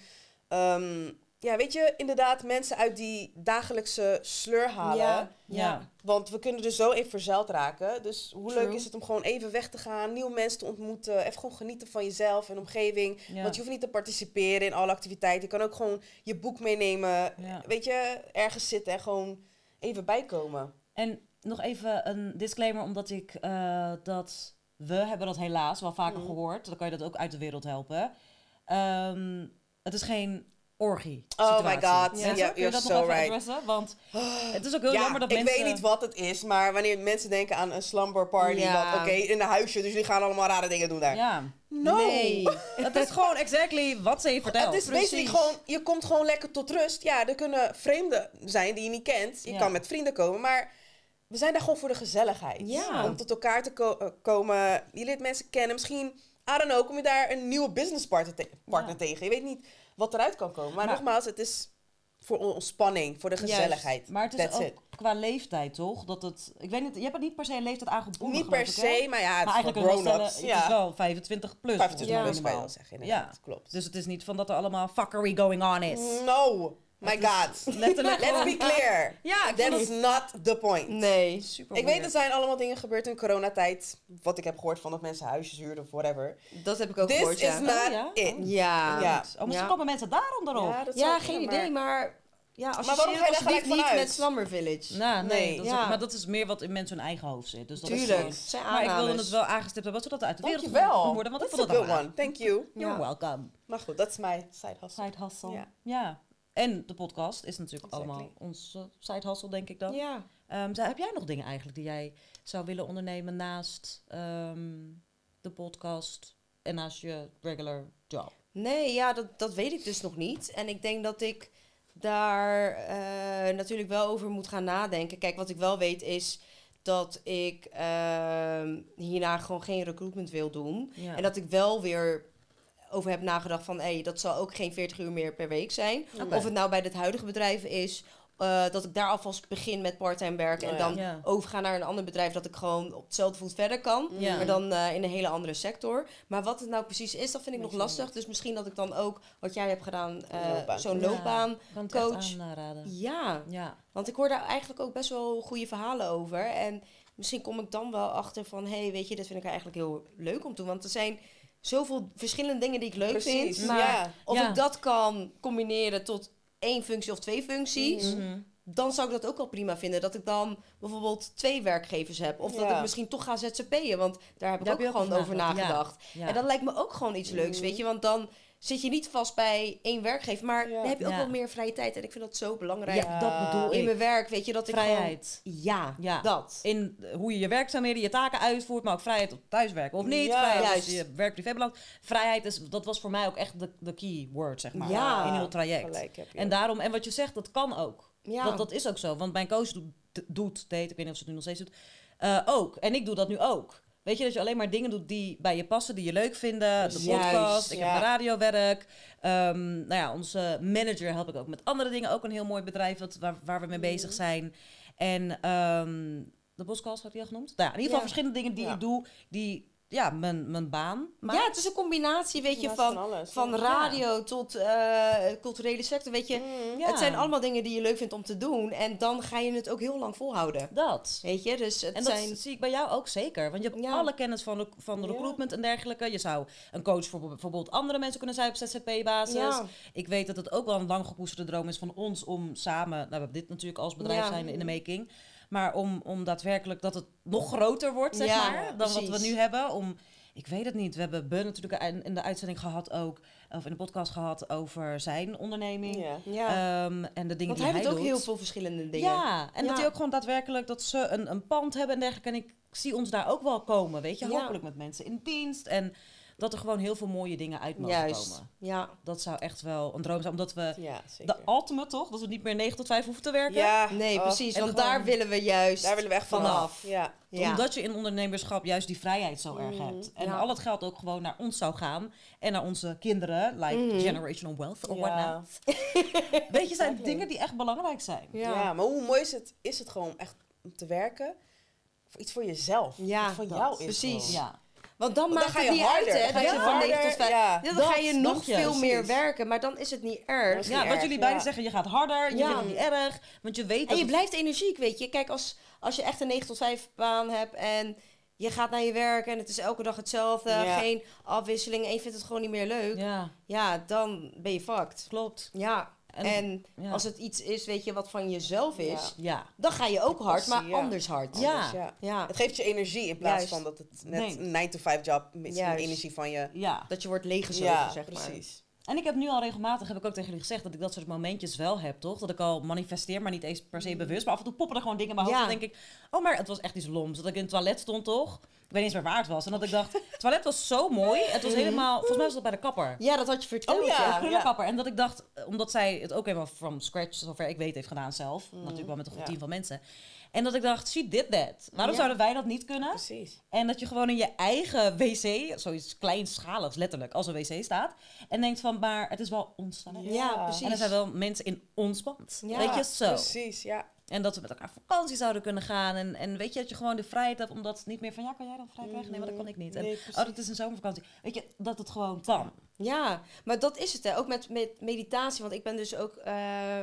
ehm, ja, weet je, inderdaad mensen uit die dagelijkse sleur halen. Ja, Ja. Want we kunnen er zo in verzeild raken. Dus hoe leuk is het om gewoon even weg te gaan, nieuwe mensen te ontmoeten. Even gewoon genieten van jezelf en omgeving. Ja. Want je hoeft niet te participeren in alle activiteiten. Je kan ook gewoon je boek meenemen. Ja. Weet je, ergens zitten en gewoon even bijkomen. En nog even een disclaimer, omdat ik eh, dat... We hebben dat helaas wel vaker Mhm. gehoord. Dan kan je dat ook uit de wereld helpen. Ehm, het is geen orgie Oh my god, ja, je you're dat so nog right. adressen? Want het is ook heel ja, jammer dat ik mensen... weet niet wat het is, maar wanneer mensen denken aan een slumber party, Ja. oké, in een huisje, dus jullie gaan allemaal rare dingen doen daar. Ja, No! Nee. het is gewoon exactly wat ze je vertelt. Het is basically gewoon, je komt gewoon lekker tot rust. Ja, er kunnen vreemden zijn die je niet kent. Je Ja. kan met vrienden komen, maar we zijn daar gewoon voor de gezelligheid. Ja. Om tot elkaar te ko- eh, komen. Je leert mensen kennen. Misschien, I don't know, kom je daar een nieuwe businesspartner te- partner Ja. tegen. Je weet niet wat eruit kan komen. Maar, Maar- nogmaals, het is voor ontspanning, voor de Juist. gezelligheid. Maar het is That's ook it. qua leeftijd, toch? Dat het, ik weet niet, je hebt het niet per se een leeftijd aangebonden, Niet per se, maar ja, het Maar is eigenlijk wel grown-ups. stellen, het is wel 25 plus. 25 Ja. plus kan je wel zeggen, inderdaad. Ja. Klopt. Dus het is niet van dat er allemaal fuckery going on is. No, my is god. Letterlijk Let's be clear. Ja, That is not the point. Nee. super Ik weet, er zijn allemaal dingen gebeurd in coronatijd. Wat ik heb gehoord van dat mensen huisjes huurden of whatever. Dat heb ik ook This gehoord, is ja. not Oh, ja? it. Ja. Ja. Oh, misschien Ja. komen mensen daarom erop. Ja, dat geen idee, maar... Ja, waarom associeer ga je daar gelijk niet vanuit? met Slumber Village. Nou, nee, Nee. Dat is Ja. ook- maar dat is meer wat in mensen hun eigen hoofd zit. Dus dat is Tuurlijk, gewoon- het zijn maar ik wilde het wel aangestipt hebben, zodat het uit de wereld kon worden. Want ik vond a het good wel one. Thank you. You're welcome. Maar goed, dat is mijn side hustle. Side hustle. Ja. En de podcast is natuurlijk Exactly. allemaal onze side hustle, denk ik dan. Ja. Ehm, heb jij nog dingen eigenlijk die jij zou willen ondernemen naast ehm, de podcast en naast je regular job? Nee, ja, dat, dat weet ik dus nog niet. En ik denk dat ik daar eh, natuurlijk wel over moet gaan nadenken. Kijk, wat ik wel weet is dat ik ehm, hierna gewoon geen recruitment wil doen. Ja. En dat ik wel weer over heb nagedacht van... hé, dat zal ook geen 40 uur meer per week zijn. Of het nou bij dit huidige bedrijf is... eh, dat ik daar alvast begin met parttime werken... Oh en ja. dan Ja. overga naar een ander bedrijf... dat ik gewoon op hetzelfde voet verder kan. Ja. Maar dan eh, in een hele andere sector. Maar wat het nou precies is, dat vind ik nog lastig. Dus misschien dat ik dan ook, wat jij hebt gedaan, eh, zo'n Ja. loopbaan... Het coach. aanraden. Ja, Ja. want ik hoor daar eigenlijk ook best wel goede verhalen over. En misschien kom ik dan wel achter van... hé, hey, weet je, dit vind ik eigenlijk heel leuk om te doen. Want er zijn zoveel verschillende dingen die ik leuk Precies, vind. Maar ja. of Ja. ik dat kan combineren tot één functie of twee functies... Mhm. dan zou ik dat ook wel prima vinden. Dat ik dan bijvoorbeeld twee werkgevers heb. Of dat ik misschien toch ga ZZP'en. Want daar heb ik Daar ook heb je ook gewoon over nagedacht, ja. nagedacht. Ja. En dat lijkt me ook gewoon iets leuks, Mhm. weet je. Want dan zit je niet vast bij één werkgever. Maar Ja. dan heb je ook Ja. wel meer vrije tijd. En ik vind dat zo belangrijk. Ja, dat bedoel In ik. mijn werk, weet je, dat ik Vrijheid. gewoon... Ja, Ja. dat. In hoe je je werkzaamheden, je taken uitvoert, maar ook vrijheid op thuiswerken of niet. Ja. vrijheid Juist. als je werk-privébalans. Vrijheid, is, dat was voor mij ook echt de, de key word, zeg maar, Ja. in heel traject. Gelijk heb je En daarom, en wat je zegt, dat kan ook. Ja. Want dat is ook zo. Want mijn coach doet, doet deed, ik weet niet of ze het nu nog steeds doet, eh, ook. En ik doe dat nu ook. Weet je, dat je alleen maar dingen doet die bij je passen, die je leuk vinden. De Juist, podcast, ik ja. heb radiowerk. Ehm nou ja, onze manager help ik ook met andere dingen. Ook een heel mooi bedrijf wat, waar, waar we mee Mhm. bezig zijn. En ehm, de podcast had je al genoemd. Nou ja, in ieder geval Ja. verschillende dingen die ik doe, die ja, mijn, mijn baan ja, het is een combinatie, weet je, Ja, van, alles. van Ja. radio tot eh, culturele sector. Weet je, Mm. Ja. het zijn allemaal dingen die je leuk vindt om te doen. En dan ga je het ook heel lang volhouden. Dat. Weet je, dus het En dat zijn... zie ik bij jou ook zeker. Want je hebt Ja. alle kennis van, van Ja. recruitment en dergelijke. Je zou een coach voor bijvoorbeeld andere mensen kunnen zijn op ZZP-basis. Ja. Ik weet dat het ook wel een lang gekoesterde droom is van ons om samen... Nou, we hebben dit natuurlijk als bedrijf Ja. zijn in de making. Maar om, om daadwerkelijk dat het nog groter wordt, zeg Ja, maar, dan wat we nu hebben. Om, ik weet het niet. We hebben Ben natuurlijk in- de uitzending gehad ook... Of in de podcast gehad over zijn onderneming. Ja. Ja. Ehm, en de dingen Want die hij hij heeft ook doet. heel veel verschillende dingen. Ja, en dat Ja. hij ook gewoon daadwerkelijk dat ze een, een pand hebben en dergelijke. En ik zie ons daar ook wel komen, weet je. Ja. Hopelijk met mensen in dienst. En dat er gewoon heel veel mooie dingen uit mogen Juist. komen. Ja. Dat zou echt wel een droom zijn. Omdat we Ja, zeker. de ultimate toch, dat we niet meer 9 tot 5 hoeven te werken. Ja, Nee, oh, precies. en Want gewoon- daar willen we juist Daar willen we echt vanaf. vanaf. Ja. Ja. Omdat je in ondernemerschap juist die vrijheid zo erg Mhm. hebt. En Ja. al het geld ook gewoon naar ons zou gaan. En naar onze kinderen. Like Mhm. generational wealth or Ja. whatnot. Weet je, zijn dingen die echt belangrijk zijn. Ja. Ja. maar hoe mooi is het, is het gewoon echt om te werken voor iets voor jezelf. Ja, van jou is. Precies. gewoon. Ja. Want dan maakt ga het je niet uit, hè? Dan Dat ga je je van 9 harder, tot 5... ja. dan ga je nog veel meer werken, maar dan is het niet erg. Ja, wat jullie beiden zeggen, je gaat harder, je vindt het niet erg, want je weet En dat je blijft energiek, weet je. Kijk, als, als je echt een 9 tot 5 baan hebt en je gaat naar je werk en het is elke dag hetzelfde, Ja. geen afwisseling en je vindt het gewoon niet meer leuk, ja, Ja, dan ben je fucked. klopt. Ja, En- en, ja. als het iets is, weet je, wat van jezelf is, Ja. Ja. dan ga je ook hard, maar ja. anders hard. Ja. Anders, ja. Ja, Het geeft je energie in plaats Juist. van dat het net Nee. een 9-to-5 job met energie van je. Ja. dat je wordt leeggezogen, Ja, zeg maar. precies. En ik heb nu al regelmatig, heb ik ook tegen jullie gezegd, dat ik dat soort momentjes wel heb, toch? Dat ik al manifesteer, maar niet eens per se bewust. Maar af en toe poppen er gewoon dingen in mijn hoofd. Ja. Dan denk ik, oh, maar het was echt iets loms. Dat ik in het toilet stond, toch? Weet niet eens meer waar het was. En dat ik dacht, het toilet was zo mooi. Het was helemaal, volgens mij was dat bij de kapper. Ja, dat had je verteld. Oh, ja. Een krullenkapper. En dat ik dacht, eh, omdat zij het ook helemaal from scratch, zover ik weet, heeft gedaan zelf. Natuurlijk wel met een goed Ja. team van mensen. En dat ik dacht, she did that. Waarom Ja. zouden wij dat niet kunnen? Precies. En dat je gewoon in je eigen wc, zoiets kleinschaligs letterlijk, als een wc staat. En denkt van, maar het is wel ons toilet. Ja, Ja. precies. En er zijn wel mensen in ons band. Ja, weet je, zo. Precies, ja. En dat we met elkaar op vakantie zouden kunnen gaan. En, en weet je, dat je gewoon de vrijheid hebt, omdat het niet meer van, ja, kan jij dan vrij krijgen? Nee, maar dat kan ik niet. En, Nee, oh, dat is een zomervakantie. Weet je, dat het gewoon kan. Ja, maar dat is het hè. Ook met, met meditatie. Want ik ben dus ook, eh,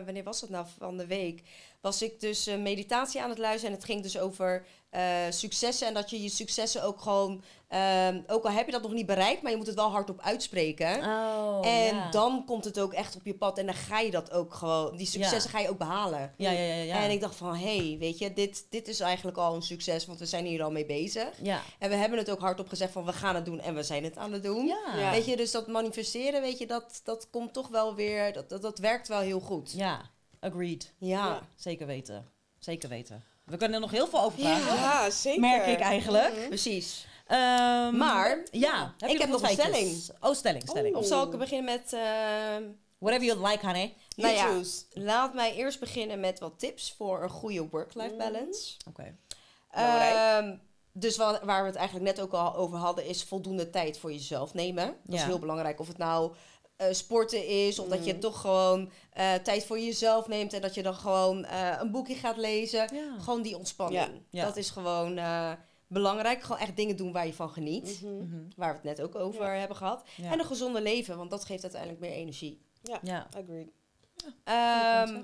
wanneer was dat nou van de week? Was ik dus eh, meditatie aan het luisteren. En het ging dus over eh, successen. En dat je je successen ook gewoon, ehm, ook al heb je dat nog niet bereikt, maar je moet het wel hardop uitspreken. Oh, en dan komt het ook echt op je pad. En dan ga je dat ook gewoon, die successen ga je ook behalen. Ja, ja, ja, ja. En ik dacht van, hé, hey, weet je, dit, dit is eigenlijk al een succes, want we zijn hier al mee bezig. Ja. En we hebben het ook hardop gezegd van, we gaan het doen en we zijn het aan het doen. Ja. Ja. Weet je, dus dat manifesteren, weet je, dat, dat komt toch wel weer, dat, dat, dat werkt wel heel goed. Ja, agreed. Ja. Ja. Zeker weten. Zeker weten. We kunnen er nog heel veel over praten. Ja, zeker. Merk ik eigenlijk. Mhm. Precies. Ehm, Maar, ja, ik je heb nog een feitjes? Oh, stelling, stelling. Of zal ik beginnen met, ehm, Whatever you like, honey. nou ja, choose. laat mij eerst beginnen met wat tips voor een goede work-life balance. Oké. Ehm, dus wa- waar we het eigenlijk net ook al over hadden, is voldoende tijd voor jezelf nemen. Dat is heel belangrijk. Of het nou eh, sporten is, of dat je Mhm. toch gewoon eh, tijd voor jezelf neemt en dat je dan gewoon eh, een boekje gaat lezen. Ja. Gewoon die ontspanning. Ja. Ja. Dat is gewoon eh, belangrijk. Gewoon echt dingen doen waar je van geniet. Mhm. Mhm. Waar we het net ook over hebben gehad. Ja. En een gezonde leven, want dat geeft uiteindelijk meer energie. ja. Agreed. Ehm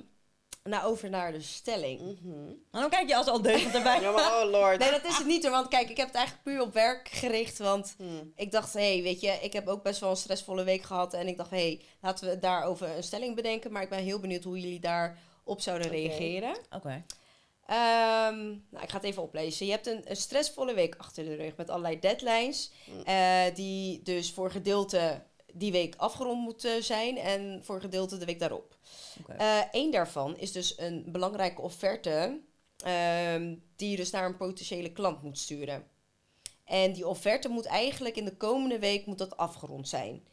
nou, over naar de stelling. Mhm. En dan kijk je als al deugend erbij. Ja, maar oh lord. Nee, dat is het niet hoor. Want kijk, ik heb het eigenlijk puur op werk gericht. Want Hmm. ik dacht, hé, hey, weet je, ik heb ook best wel een stressvolle week gehad. En ik dacht, hé, hey, laten we daarover een stelling bedenken. Maar ik ben heel benieuwd hoe jullie daarop zouden reageren. Oké. Ehm, nou, ik ga het even oplezen. Je hebt een, een stressvolle week achter de rug met allerlei deadlines. eh, die dus voor gedeelte die week afgerond moeten zijn en voor gedeelte de week daarop. Oké. Eén daarvan is dus een belangrijke offerte ehm, die je dus naar een potentiële klant moet sturen. En die offerte moet eigenlijk in de komende week moet dat afgerond zijn.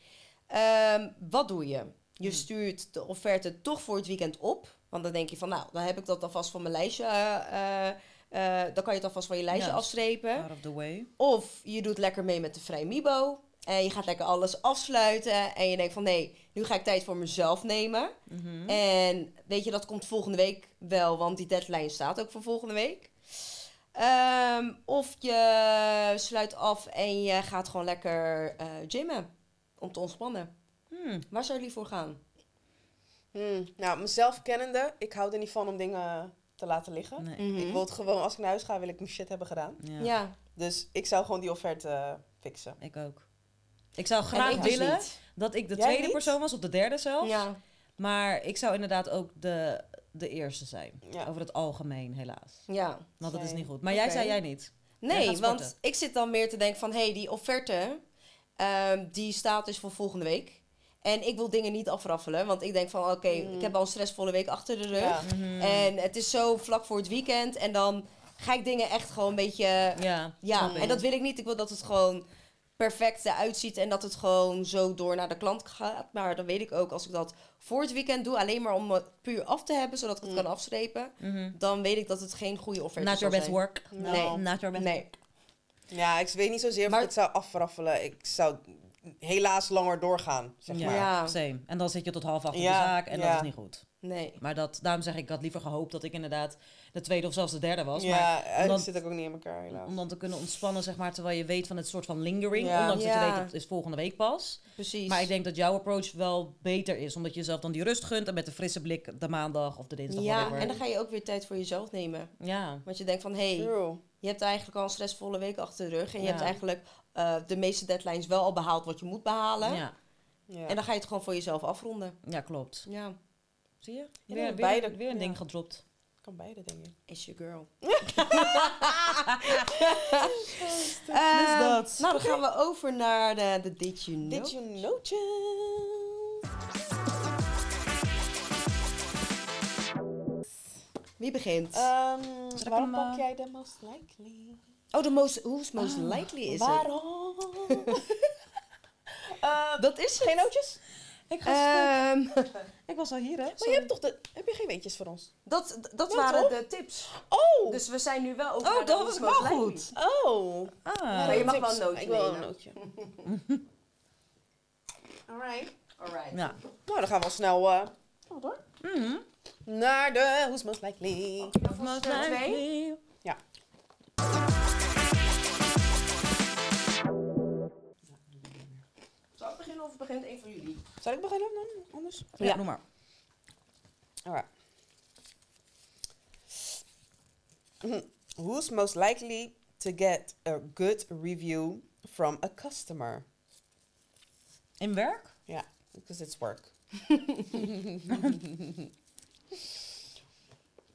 Ehm, wat doe je? Je Hmm. stuurt de offerte toch voor het weekend op. Want dan denk je van, nou, dan heb ik dat alvast van mijn lijstje. eh, eh, eh, dan kan je het alvast van je lijstje afstrepen. Out of the way. Of je doet lekker mee met de Vrij Mibo. En je gaat lekker alles afsluiten. En je denkt van, nee, nu ga ik tijd voor mezelf nemen. Mhm. En weet je, dat komt volgende week wel, want die deadline staat ook voor volgende week. Ehm, of je sluit af en je gaat gewoon lekker eh, gymmen om te ontspannen. Hmm. Waar zou jullie voor gaan? Hmm. Nou, mezelf kennende, ik hou er niet van om dingen te laten liggen. Nee. Mhm. Ik wil het gewoon, als ik naar huis ga, wil ik mijn shit hebben gedaan. Ja. Ja, Dus ik zou gewoon die offerte eh, fixen. Ik ook. Ik zou graag ik dus willen dat ik de Jij tweede niet? persoon was, of de derde zelfs. Ja, Maar ik zou inderdaad ook de, de eerste zijn. Ja. Over het algemeen, helaas. ja. Want dat is niet goed. Maar jij zei jij niet. Nee, want ik zit dan meer te denken van... hé, hey, die offerte, ehm, die staat dus voor volgende week. En ik wil dingen niet afraffelen. Want ik denk van, oké, Mm. ik heb al een stressvolle week achter de rug. Ja. Mhm. En het is zo vlak voor het weekend. En dan ga ik dingen echt gewoon een beetje... Ja, Ja, en dat wil ik niet. Ik wil dat het gewoon perfect eruit ziet. En dat het gewoon zo door naar de klant gaat. Maar dan weet ik ook, als ik dat voor het weekend doe... alleen maar om het puur af te hebben, zodat ik het Mm. kan afstrepen... Mhm. dan weet ik dat het geen goede offerte Not zal your best zijn. work. Nee. Not your best Nee. Ja, ik weet niet zozeer of Maar- ik het zou afraffelen. Ik zou helaas langer doorgaan, zeg ja, maar. Ja. same. En dan zit je tot half acht op Ja, de zaak en ja. dat is niet goed. Nee. Maar dat, daarom zeg ik, ik had liever gehoopt dat ik inderdaad de tweede of zelfs de derde was. Ja, maar het omdat- zit ook niet in elkaar, helaas. om dan te kunnen ontspannen, zeg maar, terwijl je weet van het soort van lingering. Ja. Ondanks dat je weet, het is volgende week pas. Precies. Maar ik denk dat jouw approach wel beter is. Omdat je jezelf dan die rust gunt en met een frisse blik de maandag of de dinsdag. ja, whatever. en dan ga je ook weer tijd voor jezelf nemen. Ja, Want je denkt van, hé, hey, True. je hebt eigenlijk al een stressvolle week achter de rug. En je hebt eigenlijk eh, de meeste deadlines wel al behaald wat je moet behalen. ja, Ja. En dan ga je het gewoon voor jezelf afronden. ja, klopt. Ja, Zie je? Ja, Weer, weer, beide- weer een ja. ding gedropt. Kan beide, denk ik. is your girl. Ehm, dat. Nou, dan gaan we over naar de, de Did You Know. Did you know? Wie begint? Um, ik waarom hem, pak eh, jij de most likely? oh, de most, who's most likely is het? Waarom? Eh, Dat is geen nootjes? Ik, ga. Ehm, ik was al hier, hè? Maar je hebt toch de... Heb je geen weetjes voor ons? dat dat Ja, waren toch? de tips. Oh! Dus we zijn nu wel over Oh, dat was most wel goed. Oh. Ah. Maar je mag Tips. wel een nootje Ik wil een nootje. Alright. Alright. Ja. Nou, dan gaan we al snel eh, snel door. Mhm. Naar de Who's Most Likely. Most er twee? likely. Beginnen of begint een van jullie? Zal ik beginnen dan? Anders? Ja, doe maar. Alright. Who's most likely to get a good review from a customer? In werk? Ja, because it's work.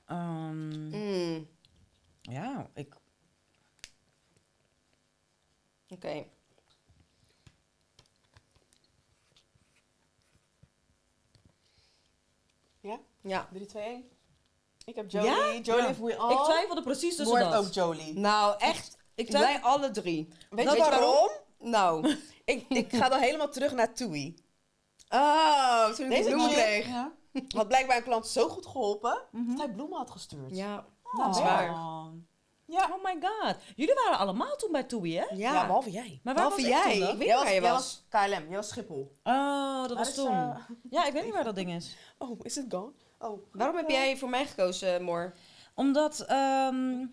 Ehm, Mm, ja, ik... Oké. Ja? Ja. 3, 2, 1. Ik heb Jolie. Ja? Jolie Ja. heeft we Ik all. twijfelde precies tussen Wordt dat. ook Jolie. Nou, echt. Ik Wij twijfel... alle drie. Weet Weet je je waarom? Nou. ik, ik ga dan helemaal terug naar Toei. Oh, toen ik Deze de bloemen kreeg. Ja. Had blijkbaar een klant zo goed geholpen Mhm. dat hij bloemen had gestuurd. Ja, Oh. dat is waar. Ja. Oh my god. Jullie waren allemaal toen bij Toei, hè? Ja, Ja, behalve jij. Maar waar behalve was ik toen jij. Ik weet jij niet waar je jij was. KLM, jij was Schiphol. Oh, dat Waar was toen. eh, Ja, ik weet niet waar dat ding is. Oh, is het gone? Oh. Waarom heb jij voor mij gekozen, Moor? Omdat, ehm,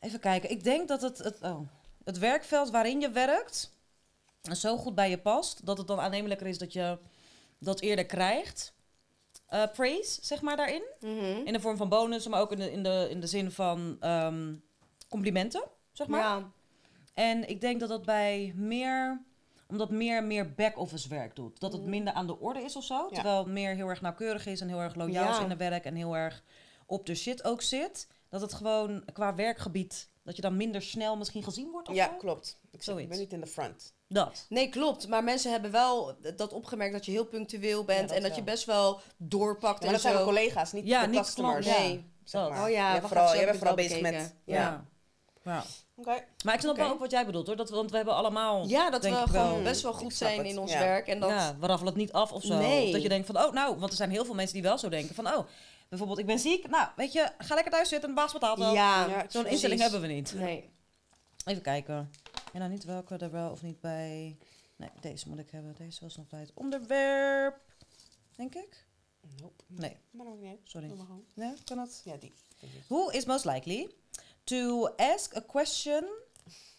even kijken. Ik denk dat het, het, oh, het werkveld waarin je werkt zo goed bij je past, dat het dan aannemelijker is dat je dat eerder krijgt. Eh, praise, zeg maar, daarin. Mhm. In de vorm van bonussen, maar ook in de, in de, in de zin van ehm, complimenten, zeg maar. Ja. En ik denk dat dat bij meer, omdat meer meer back-office werk doet. Dat het minder aan de orde is of zo. Ja. Terwijl het meer heel erg nauwkeurig is en heel erg loyaal is in het werk en heel erg op de shit ook zit. Dat het gewoon qua werkgebied, dat je dan minder snel misschien gezien wordt of Ja, zo. klopt. Ik, zeg, ik ben niet in de front. Dat. Nee, klopt. Maar mensen hebben wel dat opgemerkt dat je heel punctueel bent Ja, dat en dat wel. je best wel doorpakt maar en dat zijn zo. mijn collega's, niet Ja, de niet customers. klanten. Nee. zeg Dat. maar. Oh ja, jij, wacht vooral, even, jij bent vooral bezig bekeken. met... Ja. Ja. Maar ik snap Oké. wel ook wat jij bedoelt hoor. Dat, we- want we hebben allemaal. Ja, dat denk we ik gewoon wel. best wel goed zijn het, in ons ja. werk. En dat, Ja, we raffelen het niet af of zo. Nee. Of dat je denkt van, oh nou, want er zijn heel veel mensen die wel zo denken van, oh, bijvoorbeeld ik ben ziek. Nou, weet je, ga lekker thuis zitten, de baas betaalt wel. ja, Ja, Zo'n instelling hebben we niet. Nee. Even kijken. En dan niet welke er wel of niet bij. Nee, deze moet ik hebben. Deze was nog bij het onderwerp. Denk ik. Nope. Nee, Maar maakt niet sorry. Doe maar gewoon. Ja, kan dat? Ja, die. Who is most likely to ask a question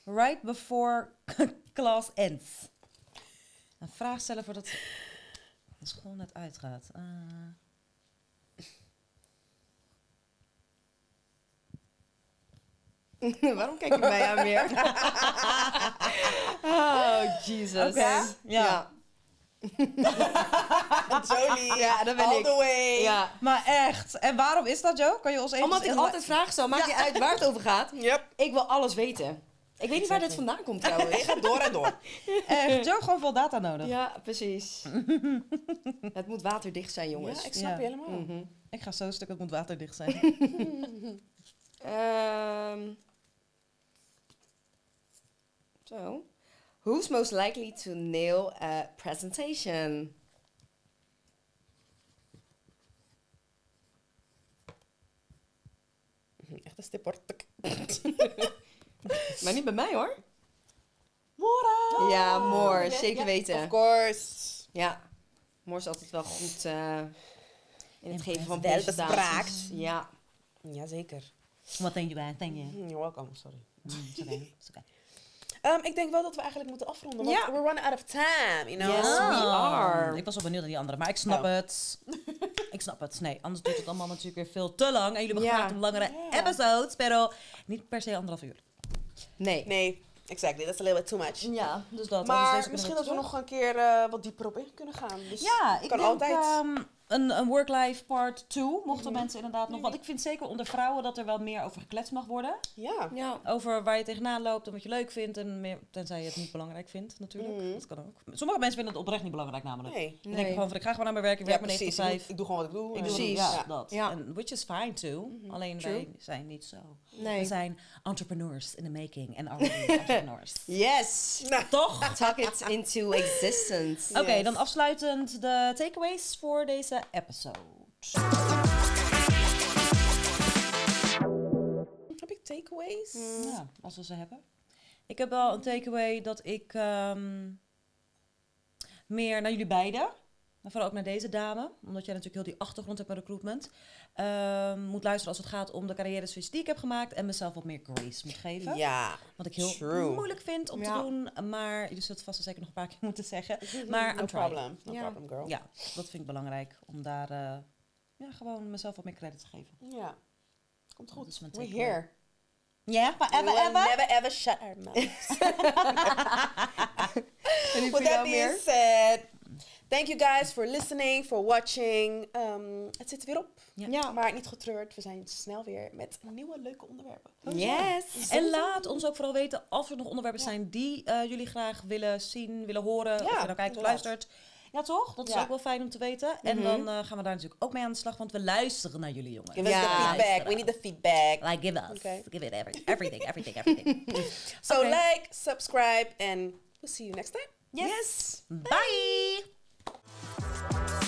right before class ends? Een vraag stellen voordat de school net uitgaat. Uh, Waarom kijk je mij aan weer? oh, Jesus. Oké, ja. Ja. Jolie. Ja, dat ben all ik. the way. ja. Maar echt. En waarom is dat, Joe? Kan je ons even... Omdat ik altijd vragen stel, maakt niet uit waar het over gaat. Yep. Ik wil alles weten. Ik weet niet waar dit vandaan komt Ik trouwens. ga door en door. Echt, Joe, gewoon veel data nodig. Ja, precies. het moet waterdicht zijn, jongens. Ja, ik snap Ja. je helemaal. Mhm. Ik ga zo stuk, het moet waterdicht zijn. Ehm. Zo. Who's most likely to nail a presentation? Echt een stipper. Maar niet bij mij hoor. Mora! Ja, more, Ja, zeker weten. Of course. Ja, Moor is altijd wel goed eh, in het geven van presentaties. bespraakt. Ja. Jazeker. Wat denk je bij? Thank you. You're welcome, sorry. Mm, it's okay, Ehm, ik denk wel dat we eigenlijk moeten afronden, want Ja. we're running out of time, you know? Yes. we are. Ah, Ik was wel benieuwd naar die andere, maar ik snap Oh. het. ik snap het. Nee, anders duurt het allemaal natuurlijk weer veel te lang. En jullie hebben graag een langere Ja. episodes, pero niet per se anderhalf uur. Nee. Nee, exactly. That's a little bit too much. Ja, dus dat. Maar misschien dat we nog een keer eh, wat dieper op in kunnen gaan. Dus Ja, ik kan denk altijd. ehm, een, een work-life part 2, mochten mensen inderdaad nog... Want ik vind zeker onder vrouwen dat er wel meer over gekletst mag worden. ja. Ja. Over waar je tegenaan loopt en wat je leuk vindt. En meer, tenzij je het niet belangrijk vindt, natuurlijk. Mhm. Dat kan ook. Sommige mensen vinden het oprecht niet belangrijk namelijk. Nee. Die denken gewoon van, ik ga gewoon naar mijn werk, ik Ja, werk mijn 9 precies. tot Ik 5. doe, ik doe gewoon wat ik doe. Ik Precies. Ja, Ja. dat. Ja. En which is fine too. Alleen True. wij zijn niet zo. Nee. We zijn entrepreneurs in the making en already entrepreneurs. Yes. Nou, Toch? Talk it into existence. Oké, Yes. dan afsluitend de takeaways voor deze episode. heb ik takeaways? Ja, als we ze hebben. Ik heb wel een takeaway dat ik ehm, meer naar jullie beiden, maar vooral ook naar deze dame, omdat jij natuurlijk heel die achtergrond hebt met recruitment, ehm, moet luisteren als het gaat om de carrière switch die ik heb gemaakt en mezelf wat meer grace moet geven. Ja. Wat ik heel True. moeilijk vind om Ja. te doen, maar jullie zullen het vast en zeker nog een paar keer moeten zeggen. Maar no I'm trying. problem. No Ja. problem, girl. Ja, dat vind ik belangrijk om daar eh, ja, gewoon mezelf wat meer credit te geven. Ja. Komt goed. Dat is mijn We're here. Ja, maar We ever, never ever shut our mouths. With voor that being said, thank you guys for listening, for watching. Um, het zit er weer op. Ja. Maar niet getreurd, we zijn snel weer met nieuwe leuke onderwerpen. Yes. En laat ons ook vooral weten als er nog onderwerpen zijn die eh, jullie graag willen zien, willen horen. of je nou kijkt of luistert. Ja, toch? Dat is Ja. ook wel fijn om te weten. En Mhm. dan eh, gaan we daar natuurlijk ook mee aan de slag, want we luisteren naar jullie jongens. Give us Ja. the feedback. We need the feedback. Like, give us. Okay. Give it every, everything, everything, everything. So Okay. like, subscribe, and we'll see you next time. Yes. yes. Bye. Bye.